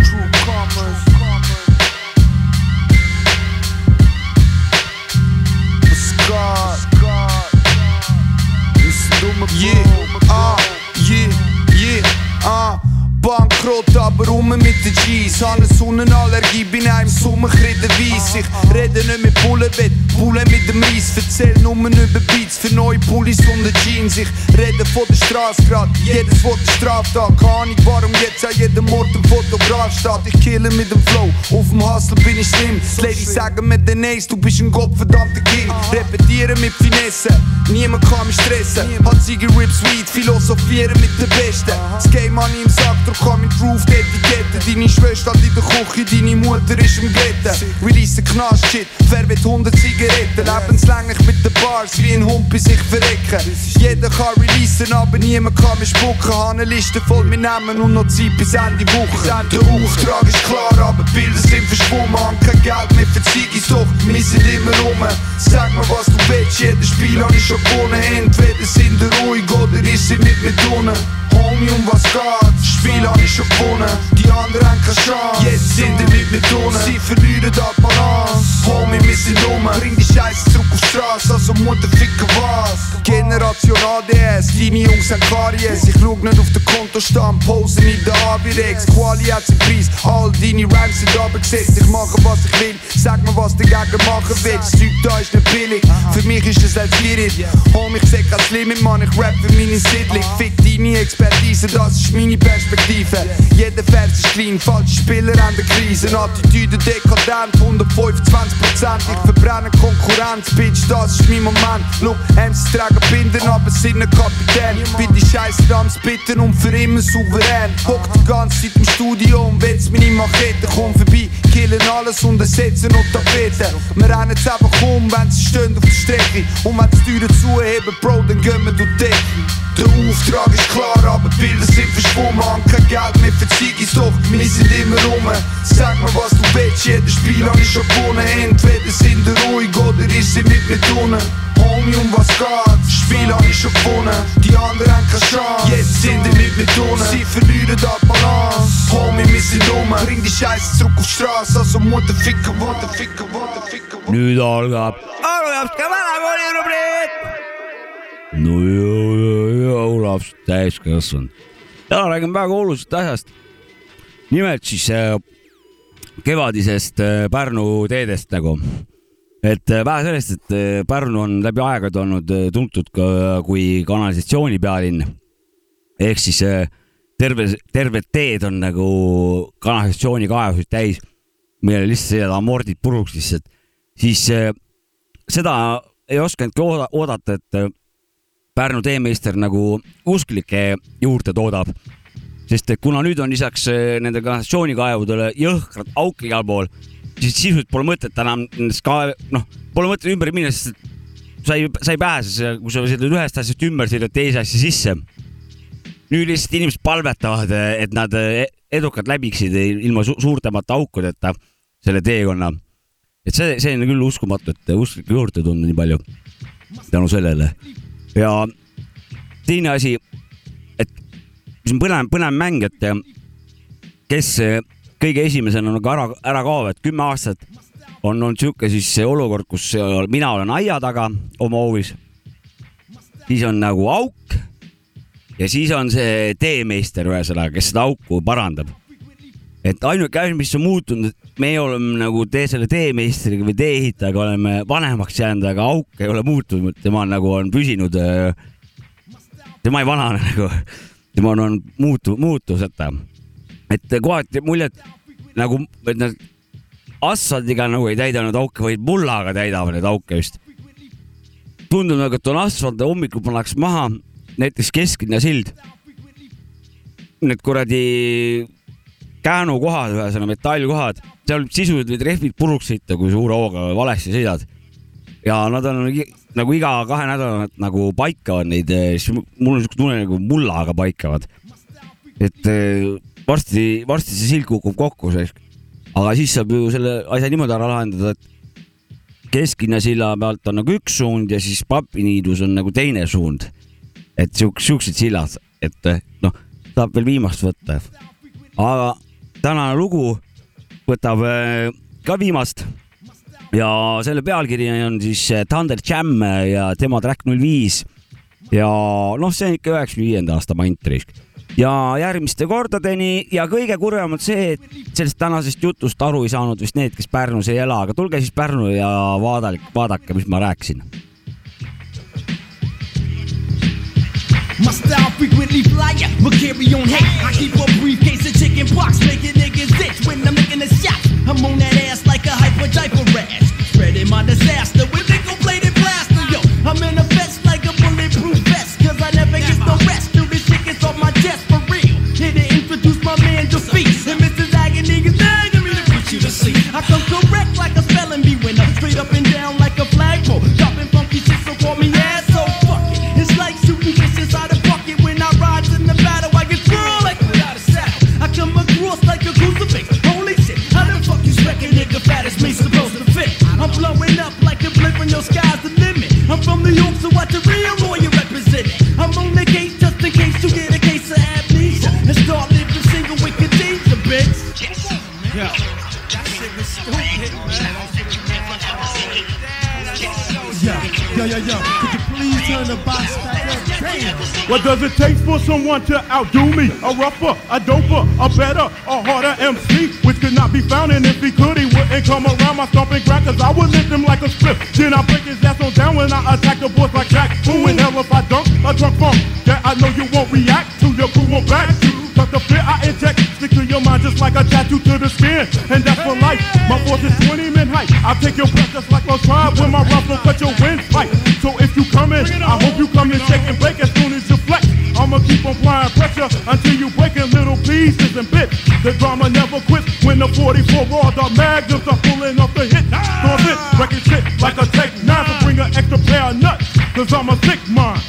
True Commerce. Scott. Yeah, ah, yeah, yeah, ah. Bankrott, aber rum mit den G's. Habe eine Sonnenallergie, bin auch im Sommer weiss. Ich rede nicht mit Bullenbett, Bullen mit dem Reis. Erzähl nur über Beats für neue Pullis und die Jeans. Ich rede von der Straße grad, jedes Wort ist Straftat. Keine Ahnung, warum jetzt an jedem Ort ein Fotograf steht. Ich kille mit dem Flow, auf dem Hustle bin ich slim. Die Ladies sagen mir den Ace, du bist ein gottverdammter King. Repetieren mit Finesse, niemand kann mich stressen. Hat Ziege Rips Weed, philosophieren mit den Besten. Das Game an im Sack, kann mit Roof die Etikette. Deine Schwester in der Küche, deine Mutter ist im Glätten. Release Knast-Shit, wer will 100 Zigaretten? Lebenslänglich mit den Bars, wie ein Hund bei sich verrecken. Jeder kann releasen, aber niemand kann mich spucken. Habe eine Liste voll mit Namen und noch Zeit bis Ende Woche. Der Auftrag ist klar, aber die Bilder sind verschwommen. Haben kein Geld mehr für Ziggis, doch wir sind immer rum. Sag mir, was du willst, jedes Spiel habe ich schon gewonnen. Entweder sind wir ruhig oder ist sie mit mir drinnen. Homie, um was geht? Das Spiel habe ich schon gewonnen. Die anderen haben keine Chance. Jetzt sind wir mit mir drinnen. Sie verlieren die Balance. Homie, wir sind rum. Bring die Scheiße zurück auf die Straße, also Mutter ficken was. Generation ADS, deine Jungs haben Karies. Ich schau nicht auf den Kontostand, posen in der Abirex. Quali hat seinen Preis, all deine Rhymes sind abgesetzt. Ich mache was ich will, sag mir was dagegen machen willst. Das Zeug da ist nicht billig, für mich ist es als schwierig. Homie, ich seh kein Limit, Mann, ich rap für meine Siedlung. Fick deine Expertise, das ist meine Perspektive. Jeder Vers ist klein, falsche Spieler an der Krise. Attitüde dekadent, 125 Prozent. Ich verbrenne Konkurrenz, Bitch, das ist mein Moment. Look, MCs tragen Binden, aber sind ein Kapitän. Bin die Scheiße am Spitten und für immer souverän. Hock die ganze Zeit im Studio und wetz meine Machete. Komm vorbei, killen alles und ersetzen noch Tapeten. Wir rennen jetzt einfach um, wenn sie stehen auf der Strecke. Und wenn die Türen zuheben, Bro, dann gehen wir durch die Decke. Der Auftrag ist klar, aber bilder sypiesz gumą On kagał mnie fatigue. Stów sind dymy rum Sag mir was du willst Jedes Spiel han ich schon gewonnen Entweder sind der ruhig Oder ist sie mit mir tunen Homie um was geht Spiel han ich schon gewonnen Die anderen haben keine Chance Jetzt sind die mit mir tunen Sie verlieren da Balance Homie wir sind dumme Bring die Scheiße zurück auf die Straße Also Mutterficker, Mutterficker, Mutterficker Mutterficker Nydalgap Algap skal være en rubrik? Nå Olav täiskasvanud. täna räägime väga olulisest asjast. nimelt siis äh, kevadisest äh, Pärnu teedest nagu. et äh, vähe sellest, et Pärnu on läbi aegade olnud tuntud ka kui kanalisatsiooni pealinn. ehk siis terve, terved teed on nagu kanalisatsioonikaevusid täis, millele lihtsalt sõidavad amordid puruks lihtsalt, siis seda ei osanudki ooda- oodata, et Pärnu teemeister nagu usklikke juurde toodab. sest et kuna nüüd on lisaks äh, nende kanalisatsioonikaevudele jõhkrad auk igal pool, siis sisuliselt pole mõtet enam nendest ka, noh, pole mõtet ümber minna, sest sa ei, sa ei pääse, kui sa sõidad ühest asjast ümber, sõidad teise asja sisse. nüüd lihtsalt inimesed palvetavad, et nad äh, edukalt läbiksid ilma su suurtemate aukudeta selle teekonna. et see, see on küll uskumatu, et usklikke juurde tunda nii palju tänu sellele. Ja teine asi, et mis on põnev, põnev mäng, et äh, kes äh, kõige esimesena nagu ära, ära kaob, et kümme aastat on olnud sihuke siis see olukord, kus mina olen aia taga oma hoovis. siis on nagu auk ja siis on see teemeister, ühesõnaga, kes seda auku parandab. Et ainuke asi, mis on muutunud, meie oleme nagu tee selle teemeistriga või tee-ehitajaga oleme vanemaks jäänud, aga auk ei ole muutunud, tema on nagu on püsinud. tema ei vanane nagu, tema on, on muutu-, muutuseta. et kohati jääb mulje, et nagu, et nad asfaldiga nagu ei täida neid auke, vaid mullaga täidavad neid auke just. tundub nagu, et on asfalt ja hommikul pannakse maha näiteks kesklinna sild. Need kuradi käänukohad, ühesõnaga metallkohad, seal sisuliselt võid rehvid puruks sõita, kui suure hooga valesti sõidad. ja nad on nagu nagu iga kahe nädala nagu paikavad neid, siis mul on siuke tunne nagu mullaga paikavad. et eh, varsti, varsti see sild kukub kokku, aga siis saab ju selle asja niimoodi ära lahendada, et kesklinna silla pealt on nagu üks suund ja siis papiniidus on nagu teine suund. et siuk-, siuksed sillad, et eh, noh, saab veel viimast võtta. aga tänane lugu võtab eh, ka viimast. Ja selle pealkiri on siis eh, Thunder Jam ja tema track null viis. Ja noh, see on ikka üheksakümne viienda aasta mantrisk ja järgmiste kordadeni ja kõige kurvem on see, et sellest tänasest jutust aru ei saanud vist need, kes Pärnus ei ela, aga tulge siis Pärnu ja vaadake, vaadake, mis ma rääkisin. My style frequently flyer, but carry on hate. I keep a briefcase of chicken pox, making niggas itch when I'm making a shot. I'm on that ass like a hyper diaper rash, spreading my disaster with nickel bladed blaster. Yo, I'm in a vest like a bulletproof vest, cause I never get no rest till this shit off my chest for real. Here to introduce my man Defeat, and Mrs. Agony is begging me to put you to sleep. I come correct like a spelling bee winner, straight up and me supposed to fit? I'm blowing up like a blimp when your sky's the limit. I'm from New York, so what the real lawyer representing? I'm on the case just in case you get a case of amnesia and start living single with Khadijah, bitch. Yo. Yo, yo, yo, yo, could you please turn the box back up? What does it take for someone to outdo me? A rougher, a doper, a better, a harder MC, which could not be found. And if he could, he wouldn't come around my stomping ground, cause I would lift him like a strip. Then I break his ass on down when I attack the boys like Jack. Who in hell if I dunk a drunk funk? That I know you won't react to your crew won't back the fear I inject, to your mind just like a tattoo to the skin. And that's for life. My force is 20 men high. I'll take your breath just like a tribe when my rifle cut your windpipe. So if you come in, I hope you come in shake and break as soon as you flex. I'ma keep on applying pressure until you break in little pieces and bits. The drama never quits when the 44 raw, the magnums are pulling off the hit. Throw this record shit like a take nine to bring an extra pair of nuts. Cause I'm a sick mind.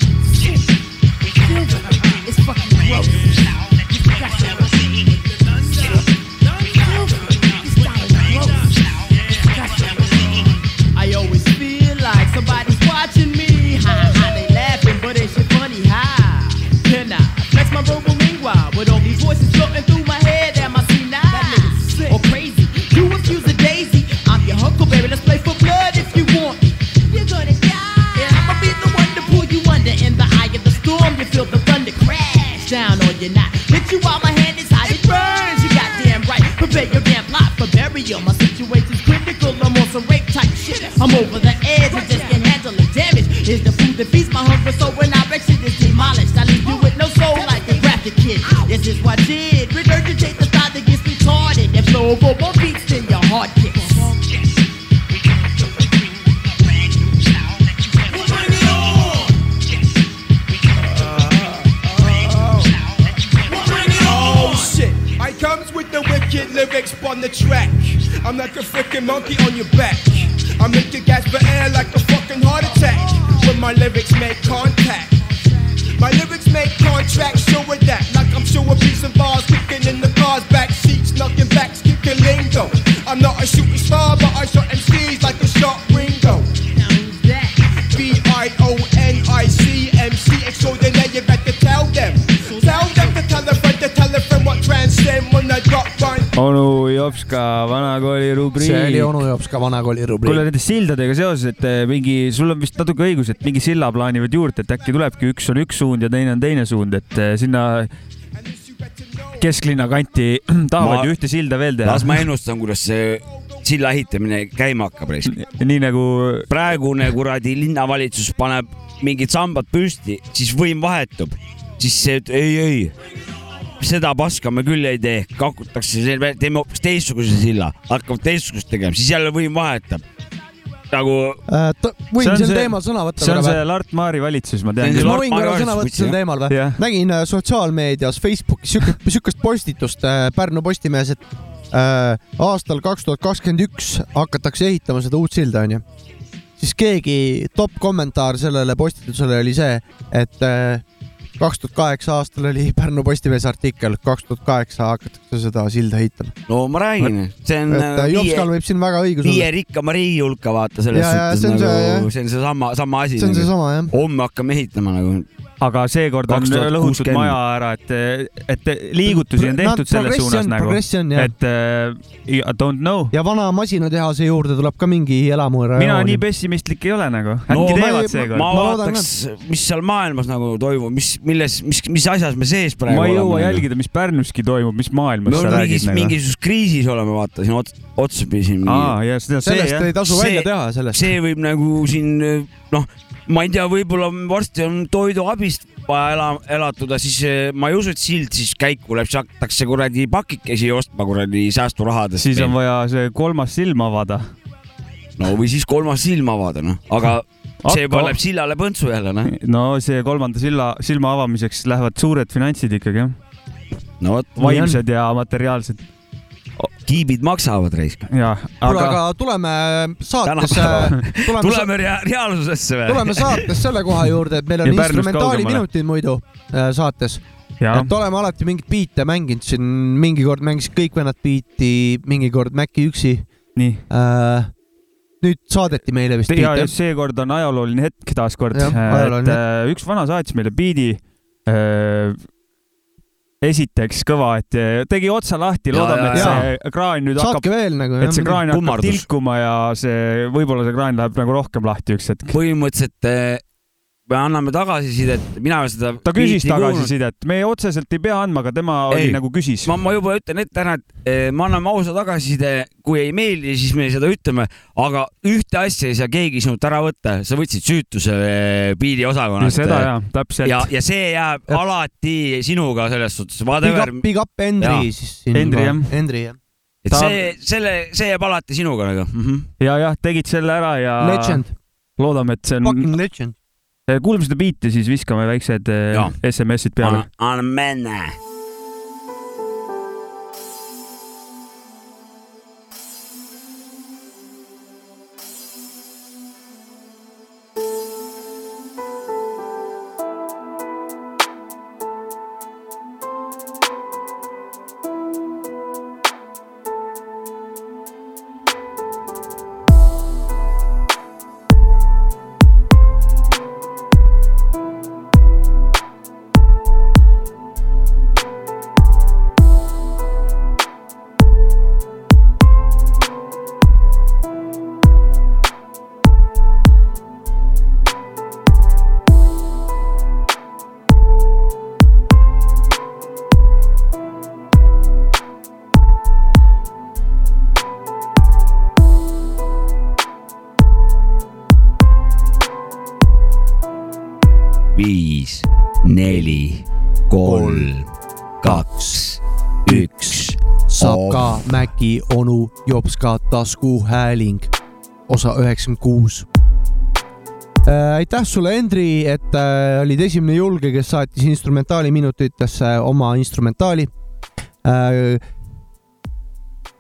Down on your knot. Hit you while my hand is hot. It burns. You goddamn right. Prepare your damn plot for burial. My situation's critical. I'm on some rape type shit. I'm over the edge. I just can't handle the damage. Is the food that feeds my hunger. So when I wreck shit is demolished, I leave you with no soul like the graphic kid. This is what I did. Regurgitate the style that gets retarded. And flow over more wicked lyrics on the track. I'm like a freaking monkey on your back. I make you gasp for air like a fucking heart attack. When my lyrics make contact. My lyrics make contracts, sure of that. Like I'm sure of bars kicking in the car's back seats, knocking back, kicking lingo. I'm not a shooting star, but I shot MCs like a shot onu Jopska vanakooli rubriik. see oli onu Jopska vanakooli kuule rubriik. nende sildadega seoses, et eh, mingi, sul on vist natuke õigus, et mingi silla plaanivad juurde, et äkki tulebki üks on üks suund ja teine on teine suund, et eh, sinna kesklinna kanti tahavad ju ühte silda veel teha. las ma ennustan, kuidas see silla ehitamine käima hakkab. nii nagu praegune kuradi linnavalitsus paneb mingid sambad püsti, siis võim vahetub, siis see, et ei, ei, seda paska me küll ei tee, kakutakse, teeme hoopis teistsuguse silla, hakkavad teistsugust tegema, siis jälle võim vahetab. nagu võin sel teemal sõna võtta see on see? Lart Maari valitsus, ma tean. kas ma võin korra sõna võtta sel teemal või Jah.? nägin äh, sotsiaalmeedias Facebookis siukest, siukest postitust äh, Pärnu Postimehes, et äh, aastal kaks tuhat kakskümmend üks hakatakse ehitama seda uut silda, onju. siis keegi top kommentaar sellele postitusele oli see, et äh, kaks tuhat kaheksa aastal oli Pärnu Postimehes artikkel, kaks tuhat kaheksa hakatakse seda silda ehitama. no ma räägin, see on äh, Jopskal võib siin väga õigus viie olla. rikkama riigi hulka vaata selles Ja, ja, suhtes see on see, nagu, see on seesama, sama asi. See on seesama, jah. homme hakkame ehitama nagu. aga seekord on 2060. lõhutud maja ära, et, et liigutusi on tehtud selles progressi suunas nagu et uh, I don't know. ja vana masinatehase juurde tuleb ka mingi elamu. mina nii pessimistlik ei ole nagu, äkki teevad seekord. ma vaataks, mis seal maailmas nagu toimub, mis, milles, mis, mis asjas me sees praegu ma ei jõua oleme. jälgida, mis Pärnuski toimub, mis maailmas me sa oleme räägid mingis, mingisuguses kriisis oleme, vaata siin ots-, otsapidi. Aa, ja seda- see, Sellest jah. ei tasu välja teha, sellest. see võib nagu siin noh, ma ei tea, võib-olla varsti on toiduabist vaja ela, elatuda, siis eh, ma ei usu, et sild siis käiku läheb, siis hakatakse kuradi pakikesi ostma kuradi säästurahadest. siis on vaja see kolmas silm avada. no või siis kolmas silm avada, noh, aga see Hakka- paneb sillale põntsu jälle, noh. no see kolmanda silla, silma avamiseks lähevad suured finantsid ikkagi jah. no vot, vaimsed ja materiaalsed. kiibid maksavad raisk. kuule, aga aga tuleme saatesse, tuleme, tuleme, tuleme rea reaalsusesse või? tuleme saates selle koha juurde, et meil on Ja instrumentaaliminutid muidu äh, saates. Jaa. et oleme alati mingeid biite mänginud siin, mingi kord mängisid kõik vennad biiti, mingi kord Maci üksi. nii äh,. Nüüd saadeti meile vist ja just seekord on ajalooline hetk taaskord, et äh, üks vana saatis meile biidi äh, esiteks kõva, et äh, tegi otsa lahti, Ja, loodame, et ja, see kraan nüüd saatke hakkab, veel nagu. et see kraan hakkab tilkuma ja see, võib-olla see kraan läheb nagu rohkem lahti üks hetk. põhimõtteliselt me anname tagasisidet, mina ei seda. ta küsis tagasisidet, me otseselt ei pea andma, aga tema oli Ei. nagu küsis. ma, ma juba ütlen ette ära, et eh, me anname ausa tagasiside, kui ei meeldi, siis me seda ütleme, aga ühte asja ei saa keegi sinult ära võtta, sa võtsid süütuse eh, biidiosakonnast. seda ja täpselt. ja, ja see jääb alati sinuga selles suhtes. Big up, big up Endri siis siin. Endri, jah. Endri jah. et Ta- see, selle, see jääb alati sinuga nagu mm. -hmm. ja, jah, tegid selle ära ja. Legend, loodame, et see on, fucking legend. Kuulame seda biiti, siis viskame väiksed eh, Jaa. SMS-id peale. anna menne. Jopska, taskuhääling, osa üheksakümmend kuus. aitäh sulle, Endri, et äh, olid esimene julge, kes saatis instrumentaali minutitesse oma instrumentaali äh,.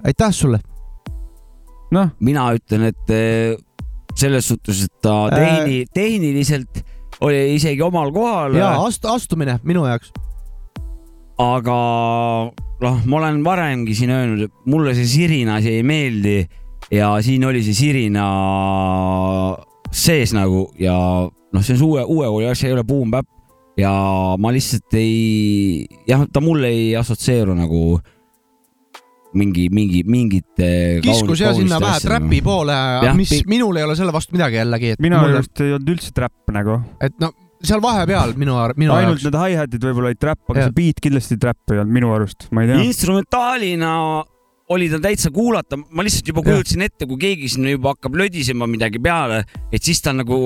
aitäh sulle. noh, mina ütlen, et eh, selles suhtes, et ta Äh. tehni-, tehniliselt oli isegi omal kohal. ja astu, astumine minu jaoks. Aga noh, ma olen varemgi siin öelnud, et mulle see sirina asi ei meeldi ja siin oli see sirina sees nagu ja noh, see on see uue, uue kooli asi, ei ole Boom Bap ja ma lihtsalt ei, jah, ta mulle ei assotsieeru nagu mingi, mingi, mingite. kiskus ja sinna vähe trapi poole Jah,, mis minul ei ole selle vastu midagi jällegi, et minu arust ei olnud üldse trap nagu. et no seal vahepeal minu, minu ainult jaoks. need hi-hatid võib-olla olid trap, aga Jah. see beat kindlasti trap ei olnud minu arust, ma ei tea. instrumentaalina oli ta täitsa kuulata, ma lihtsalt juba kujutasin ette, kui keegi sinna juba hakkab lödisema midagi peale, et siis ta on nagu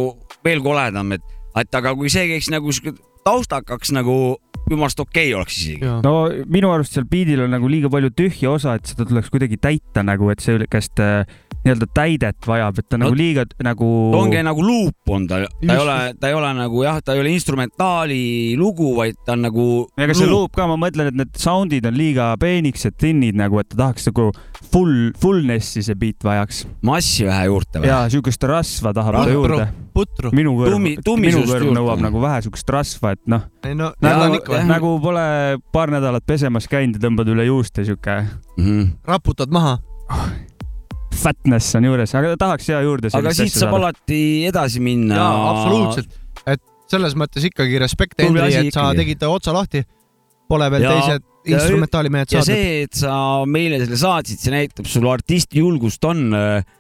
veel koledam, et, et aga kui see käiks nagu sihuke taustakaks nagu jumalast okei okay oleks isegi. no minu arust seal beat'il on nagu liiga palju tühja osa, et seda tuleks kuidagi täita nagu, et see käest äh, nii-öelda täidet vajab, et ta No, nagu liiga nagu. ongi nagu luup on ta, ta ei ole, ta ei ole nagu jah, ta ei ole instrumentaali lugu, vaid ta on nagu. ega see luup ka, ma mõtlen, et need sound'id on liiga peenikesed, thinn'id nagu, et ta tahaks nagu full, fullness'i see beat vajaks. massi vähe juurde või? ja siukest rasva tahab ta Putru, juurde. putru. minu kõrv minu kõrv juurde. nõuab nagu vähe siukest rasva, et noh. no nagu ikka, nagu pole paar nädalat pesemas käinud ja tõmbad üle juuste siuke mm. -hmm. raputad maha. Fatness on juures, aga tahaks ja juurde aga siit saab alati edasi minna. jaa, absoluutselt, et selles mõttes ikkagi respekt, Henri, et sa ikkagi. tegid otsa lahti. Pole veel Ja- teised ja- instrumentaalimehed ja saadud. see, et sa meile selle saatsid, see näitab sul artisti julgust on,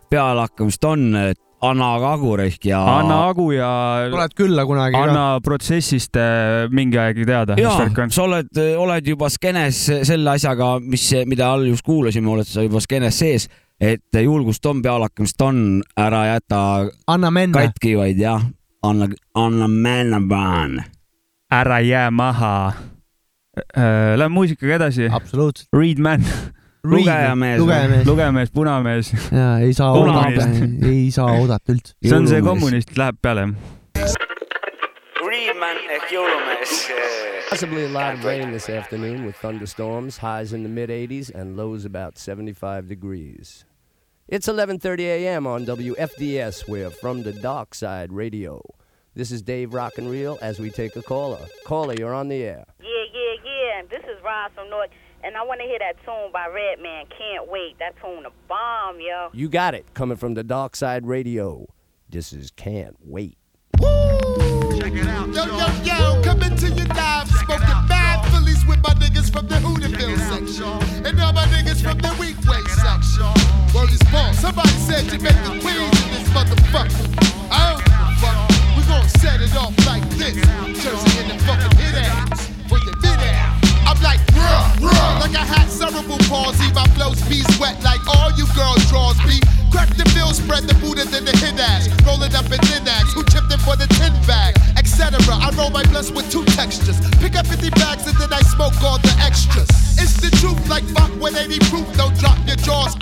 pealehakkamist on, anna ka agur ehk ja. anna agu ja tuled külla kunagi anna protsessist äh, mingi aeg teada, on,. sa oled, oled juba skeenes selle asjaga, mis, mida all just kuulasime, oled sa juba skeenes sees, et julgust on, pealehakkamist on, ära jäta katki, vaid jah, anna, anna minna, paan. ära jää maha. Lähme muusikaga edasi. absoluutselt. Read man. lugejamees. lugejamees. lugejamees, punamees. ja ei saa oodata, ei saa oodata üldse. see on see kommunist, läheb peale. Reedman ehk jõulumees. Possibly a lot of rain this afternoon with thunderstorms, highs in the mid 80s and lows about 75 degrees. It's 11:30 a.m. on WFDS. We're from the Dark Side Radio. This is Dave Rock and Reel as we take a caller. Caller, you're on the air. Yeah, yeah, yeah. This is Ron from North, and I want to hear that tune by Redman. Can't wait. That tune a bomb, yo. You got it. Coming from the Dark Side Radio. This is Can't Wait. Yo, yo, yo, coming to your live, smoking bad Phillies with my niggas from the Hooterville section. And all my niggas from the Weekway section. Word is born. Somebody said you make the queens in this motherfucker. I don't give a fuck. We gon' set it off like this. Proof. Don't drop your jaws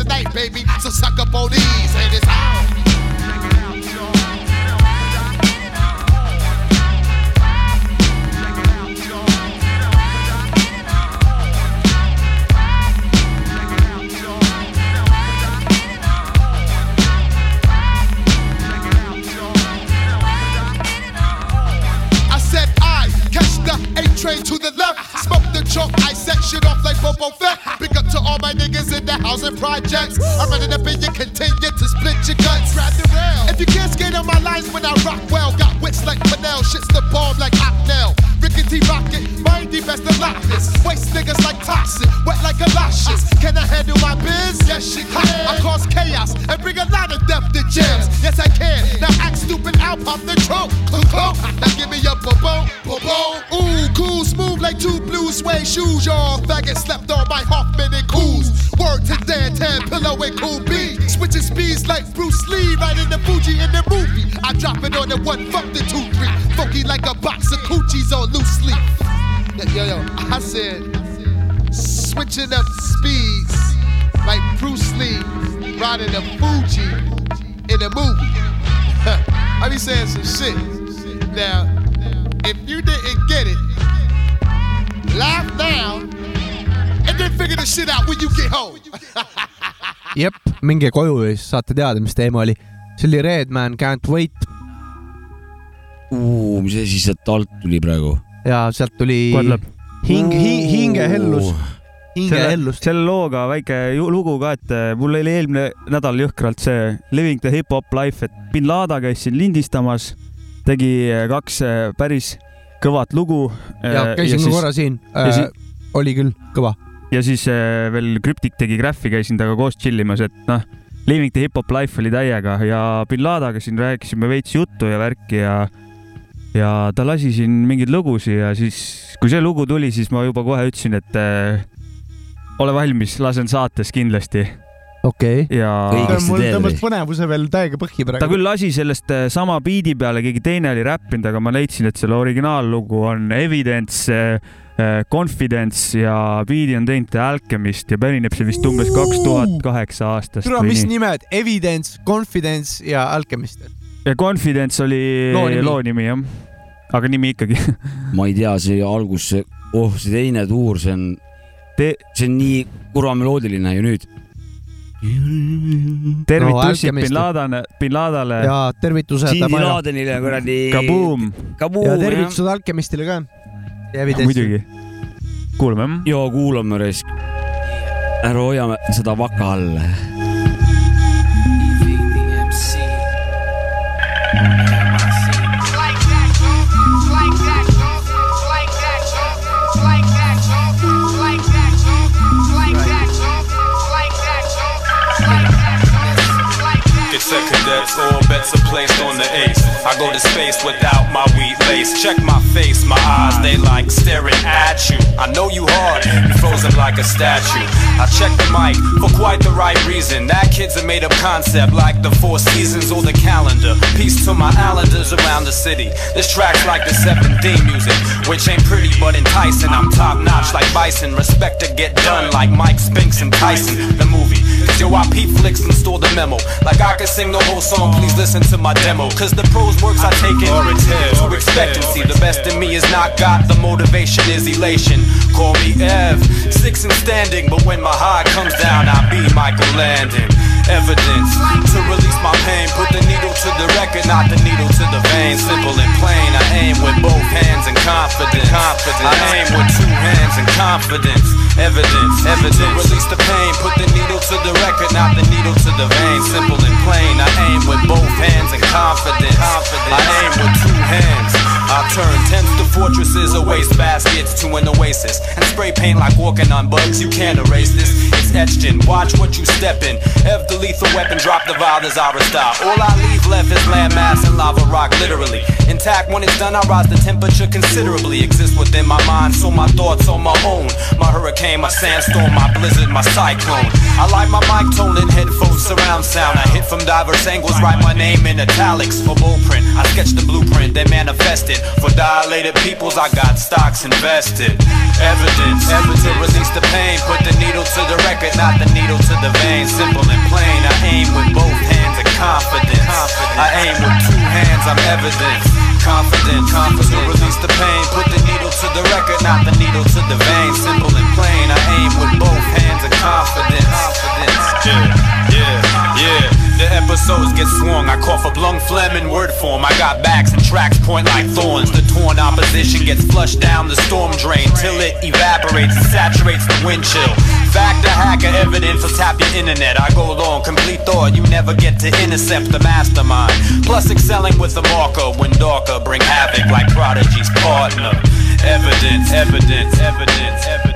Tonight's the night, baby, so suck up on these. Housing projects. I'm running up and you continue to split your guts. If you can't skate on my lines when I rock well, got wits like Fennel, shit's the bomb like Ocnell. Rickety rocket, mindy best of lockness. Waste niggas like toxic, wet like galoshes. Can I handle my biz? Yes, she can. I cause chaos and bring a lot of depth to jams. Yes, I can. Now act stupid, I'll pop the trunk. Now give me a bobo, bobo. Ooh, cool, smooth like two blue suede shoes. Y'all faggot slept on my Hoffman and Coos. Word to Dan Tan, Pillow and Cool B. Switching speeds like Bruce Lee, in the Fuji in the movie. I drop it on the one, fuck the two, three. Funky like a box of coochies on loose leaf. Yo, yo, I said, switching up speeds like Bruce Lee riding the Fuji in the movie. I be saying some shit. Now, if you didn't get it, laugh now and then figure the shit out when you get home. jep, minge koju ja siis saate teada, mis teema oli. see oli Redman Can't Wait mis asi sealt alt tuli praegu? ja sealt tuli Kodleb. hing, hing, hingehellus, hingehellust. selle looga väike lugu ka, et äh, mul oli eelmine nädal jõhkralt see Living the Hip Hop Life, et bin Laden käis siin lindistamas, tegi äh, kaks äh, päris kõvat lugu. ja käisin ka korra siin ja äh, siis-, oli küll kõva. Ja siis äh, veel Cryptic tegi Graffi, käisin temaga koos tšillimas, et noh, Living the Hip Hop Life oli täiega ja bin Ladeniga siin rääkisime veits juttu ja värki ja ja ta lasi siin mingeid lugusid ja siis, kui see lugu tuli, siis ma juba kohe ütlesin, et äh, ole valmis, lasen saates kindlasti. okei okay.. ja mul tõmbas põnevuse veel täiega põhja praegu. ta küll lasi sellest äh, sama biidi peale, keegi teine oli räppinud, aga ma leidsin, et selle originaallugu on Evidence, Confidence ja biidi on teinud Alchemist ja pärineb see vist umbes kaks tuhat kaheksa aastast. türa, mis nimed, Evidence, Confidence ja Alchemist. ja Confidence oli Loo nimi. loo nimi jah, aga nimi ikkagi. ma ei tea, see algus, see, oh, see teine tuur, see on Te..., see on nii kurva meloodiline ju nüüd. tervitusid Alchemist. bin Ladene, bin Ladele. ja tervitused. Bin Ladenile kuradi. Kaboom. ja tervitused Alchemistile ka. muidugi. kuulame ja kuulame raisk. ära hoiame seda vaka all. Set cadets, all bets are placed on the ace. I go to space without my wheat lace. Check my face, my eyes, they like staring at you. I know you hard, you frozen like a statue. I check the mic for quite the right reason. That kid's a made up concept like the four seasons or the calendar. Peace to my islanders around the city. This track's like the 7D music, which ain't pretty but enticing. I'm top notch like Bison. Respect to get done like Mike Spinks and Tyson. The movie. Cause yo, I peep flicks and store the memo. Like I could sing the whole song, please listen to my demo. Cause the prose works I take in to expectancy. The best in me is not got, the motivation is elation. Call me Ev, six and standing, but when my high comes down, I be Michael Landon. Evidence to release my pain, put the needle to the record, not the needle to the vein. Simple and plain, I aim with both hands and confidence. confidence. I aim with two hands and confidence. Evidence, evidence. To release the pain, put the needle to the record, not the needle to the vein. Simple and plain, I aim with both hands and confidence. confidence. I aim with two hands. I turn tens to fortresses or waste baskets to an oasis. And spray paint like walking on bugs, you can't erase this. It's etched in, watch what you step in. Ev the lethal weapon, drop the vial, there's our style. All I leave left is landmass and lava rock, literally. Intact when it's done, I rise the temperature considerably. Exist within my mind, so my thoughts on my own. My hurricane, my sandstorm, my blizzard, my cyclone. I like my mic tone and headphones surround sound. I hit from diverse angles, write my name in italics for blueprint. I sketch the blueprint, then manifest it. For dilated peoples, I got stocks invested. Evidence, evidence, release the pain. Put the needle to the record, not the needle to the vein. Simple and plain. I aim with both hands of confidence. I aim with two hands, I'm evidence. Confident, confident, release the pain. Put the needle to the record, not the needle to the vein. Simple and plain. I aim with both hands of confidence. Confidence. Yeah, episodes get swung. I cough up lung phlegm in word form. I got backs and tracks point like thorns. The torn opposition gets flushed down the storm drain till it evaporates and saturates the wind chill. Fact, a hacker, evidence will tap your internet. I go long, complete thought. You never get to intercept the mastermind. Plus, excelling with the marker when darker bring havoc like Prodigy's partner. Evidence, evidence, evidence, evidence, evidence.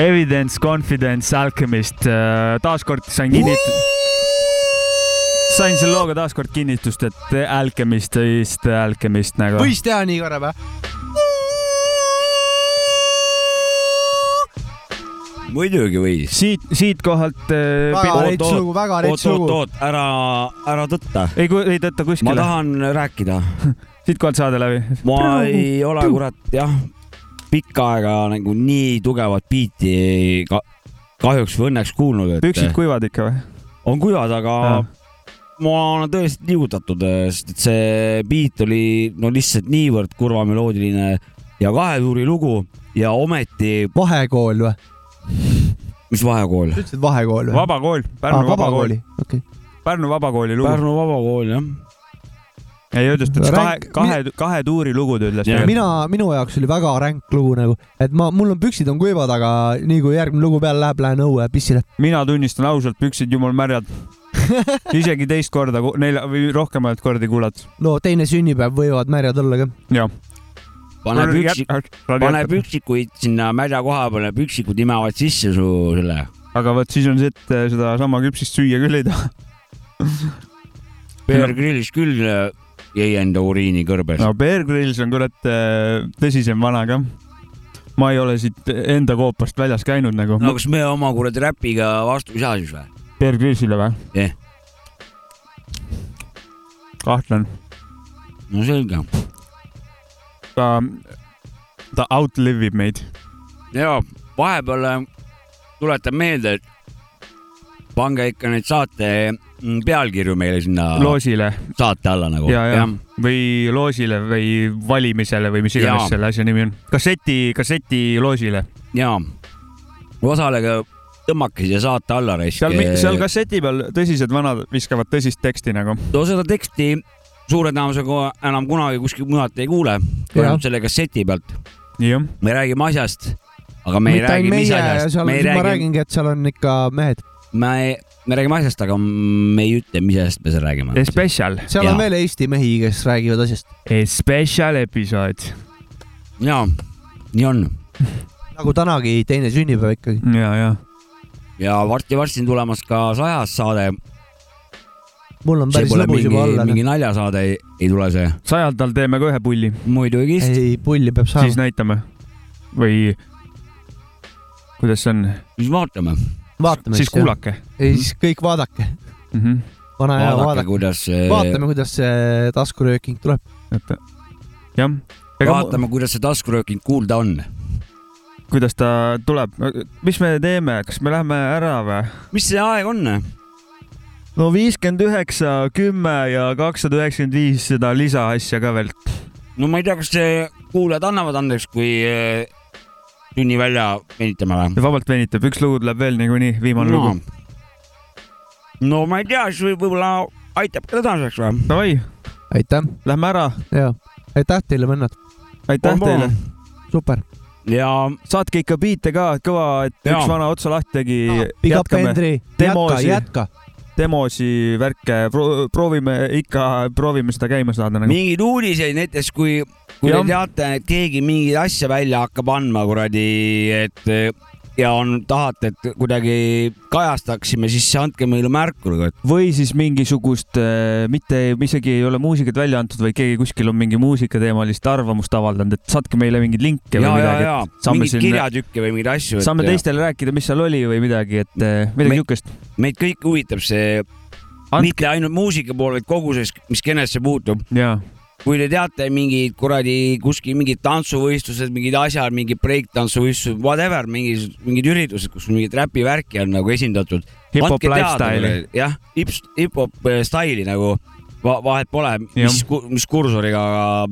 Evidence, Confidence, Alchemist, taaskord sain kinnit-, sain selle looga taaskord kinnitust, et Alchemist vist Alchemist nagu. võis teha nii korra või? muidugi võis. siit, siitkohalt. Väga rets lugu, väga rets lugu. oot, oot, ära, ära tõtta. ei, ei tõtta kuskile. ma tahan rääkida. siitkohalt saade läbi. ma ei ole kurat jah, pikka aega nagu nii tugevat biiti ka, kahjuks või õnneks kuulnud, et. püksid kuivad ikka või? on kuivad, aga ma olen tõesti liigutatud, sest et see beat oli no lihtsalt niivõrd kurvameloodiline ja kahe tuuri lugu ja ometi. vahekool või? mis vahekool? sa ütlesid vahekool või? vabakool, Pärnu vabakool vabakooli,. okei. Pärnu vabakooli lugu. Pärnu vabakool jah. Ei öeldud, ütles kahe kahe, kahe tuuri lugu ta ütles. mina, minu jaoks oli väga ränk lugu nagu, et ma, mul on püksid on kuivad, aga nii kui järgmine lugu peale läheb, lähen õue pissile. mina tunnistan ausalt, püksid jumal märjad. isegi teist korda, nelja või rohkemaid kordi kuulad. no teine sünnipäev võivad märjad olla ka. jah. pane püksik, pane püksikuid sinna märja koha peale, püksikud imevad sisse su selle. aga vot siis on see, et äh, sedasama küpsist süüa küll ei taha. Bear Gryllis küll äh, jäi enda uriini kõrbes. no Bear Grylls on kurat äh, tõsisem vana ka. ma ei ole siit enda koopast väljas käinud nagu. no kas me oma kuradi räpiga vastu ei saa siis või? Bear Gryllsile või? jah. kahtlen. no selge. ta, ta outlive ib meid. ja vahepeal tuletan meelde, et pange ikka neid saate mm, pealkirju meile sinna loosile. saate alla nagu. ja, ja või loosile või valimisele või mis iganes selle asja nimi on. kasseti, kasseti loosile. ja osalege, tõmmake siia saate alla raisk. seal, seal kasseti peal tõsised vanad viskavad tõsist teksti nagu. no seda teksti suure tõenäosusega enam kunagi kuskilt mujalt ei kuule, kui ainult selle kasseti pealt. me räägime asjast, aga me ei mitte räägi, ainult mis asjast, ei ma räägi, räägingi, et seal on ikka mehed. Me ei, me räägime asjast, aga me ei ütle, mis asjast me seal räägime. Special. seal on veel Eesti mehi, kes räägivad asjast. Special episood. ja, nii on. nagu tänagi teine sünnipäev ikkagi. ja, ja. ja varsti-varsti on tulemas ka sajas saade. mul on päris pole lõbus mingi juba, olla. mingi naljasaade ei, ei tule see. sajandal teeme ka ühe pulli. muidugi. ei, pulli peab siis saama. näitame. või kuidas see on? siis vaatame. Vaatame siis. kuulake. ei, siis kõik vaadake. mm. -hmm. vana hea, vaadake, vaadake. kuidas vaatame, kuidas see taskurööking tuleb. jah. vaatame, kuidas see taskurööking kuulda on. kuidas ta tuleb, mis me teeme, kas me läheme ära või? mis see aeg on? no viiskümmend üheksa, kümme ja kakssada üheksakümmend viis seda lisaasja ka veel. no ma ei tea, kas see kuulajad annavad andeks, kui tunni välja venitame või? vabalt venitab, üks lugu tuleb veel niikuinii, viimane no. lugu.. no ma ei tea, siis võib- võib-olla aitab ka tänaseks või? Davai, aitäh lähme ära. ja aitäh teile, vennad. aitäh teile. super. ja saatke ikka biite ka kõva, et Jaa. üks vana otsa lahti tegi. Up Hendri, jätka, jätka. Demosi värke Pro,, proovime ikka, proovime seda käima saada nagu. mingeid uudiseid näiteks, kui, kui te Jah. teate, et keegi mingit asja välja hakkab andma kuradi, et ja on, tahate, et kuidagi kajastaksime, siis andke meile märku. või siis mingisugust, mitte isegi ei ole muusikat välja antud, vaid keegi kuskil on mingi muusikateemalist arvamust avaldanud, et saatke meile mingeid linke ja, või ja, midagi. ja mingeid kirjatükke või mingeid asju. saame teistele rääkida, mis seal oli või midagi, et eh, midagi niisugust. meid kõiki huvitab see, mitte ainult muusika pool, vaid kogu see, mis skenesse puutub. Kui te teate mingid kuradi kuskil mingid tantsuvõistlused, mingid asjad, mingid breiktantsuvõistlused, whatever, mingid, mingid üritused, kus mingit räpivärki on nagu esindatud. Hip-hop lifestyle'i. jah, hip-hop eh, staili nagu va vahet pole, mis, mis kursoriga,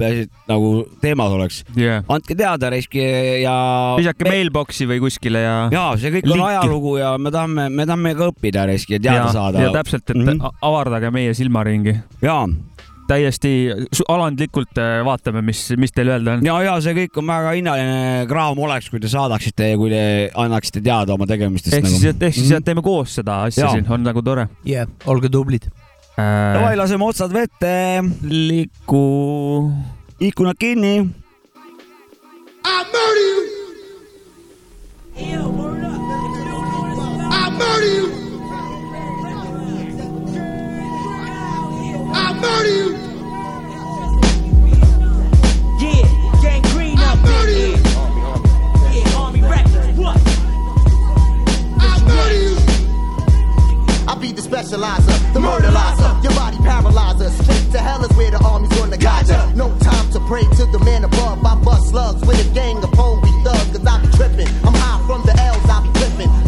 peaasi, et nagu teemad oleks yeah.. andke teada, raisk ja. visake mailbox'i või kuskile ja. ja see kõik on ajalugu ja me tahame, me tahame ka õppida raisk ja teada ja, saada. ja täpselt, et mm -hmm. avardage meie silmaringi. jaa. Täiesti alandlikult äh, vaatame, mis, mis teil öelda on. ja, ja see kõik on väga hinnaline kraam oleks, kui te saadaksite ja kui te annaksite teada oma tegemistest. ehk siis, ehk siis mm. teeme koos seda asja Jaa. siin, on nagu tore jah, olge tublid. davai, laseme otsad vette. liiku. ikunad kinni. I murder you. I murder you. Murder you. Yeah, gang green up in here. Yeah, army records, what? I murder you. I be the specializer, the murderizer, your body paralyzer. Straight to hell is where the army's gonna guide ya. No time to pray to the man above. I bust slugs with a gang of homie thugs, cause I be tripping. I'm high from the L's, I be flipping.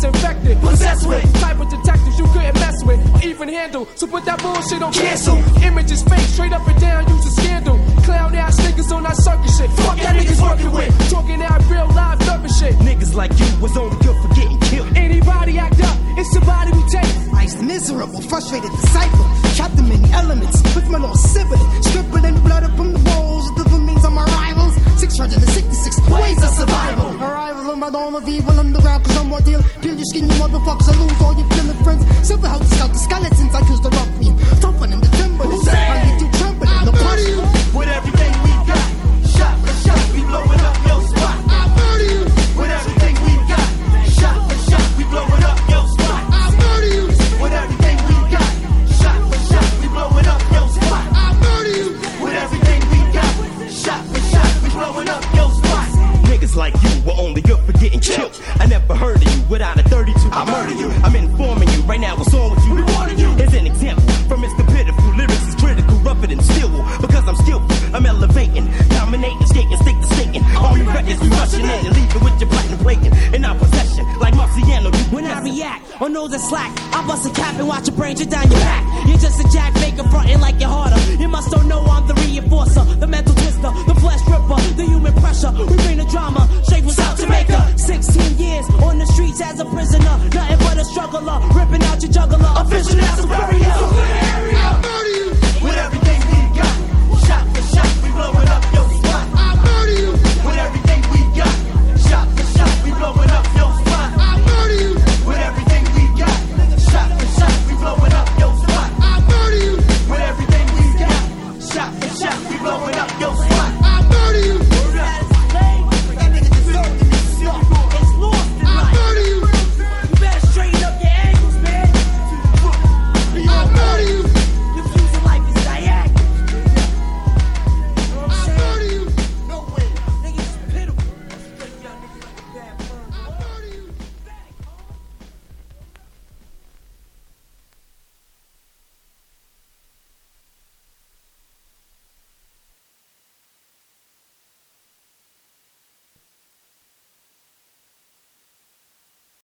Areas that's infected. Possessed with. type of detectives you couldn't mess with or even handle. So put that bullshit on cancel. Image is fake, straight up and down, use a scandal. Clown ass niggas on that circus shit. Fuck that niggas working with. Talking that real live nervous shit. Niggas like you was only good for getting killed. Anybody act up, it's somebody we take. Life's miserable, frustrated disciple. Trapped in many elements with my little sibling. Scribbling blood up from the walls of the remains of my rivals. 666 ways of survival. Arrival of my dawn of evil underground, cause I'm more Risking you motherfuckers, I lose all your feeling friends. Silver helter the skeleton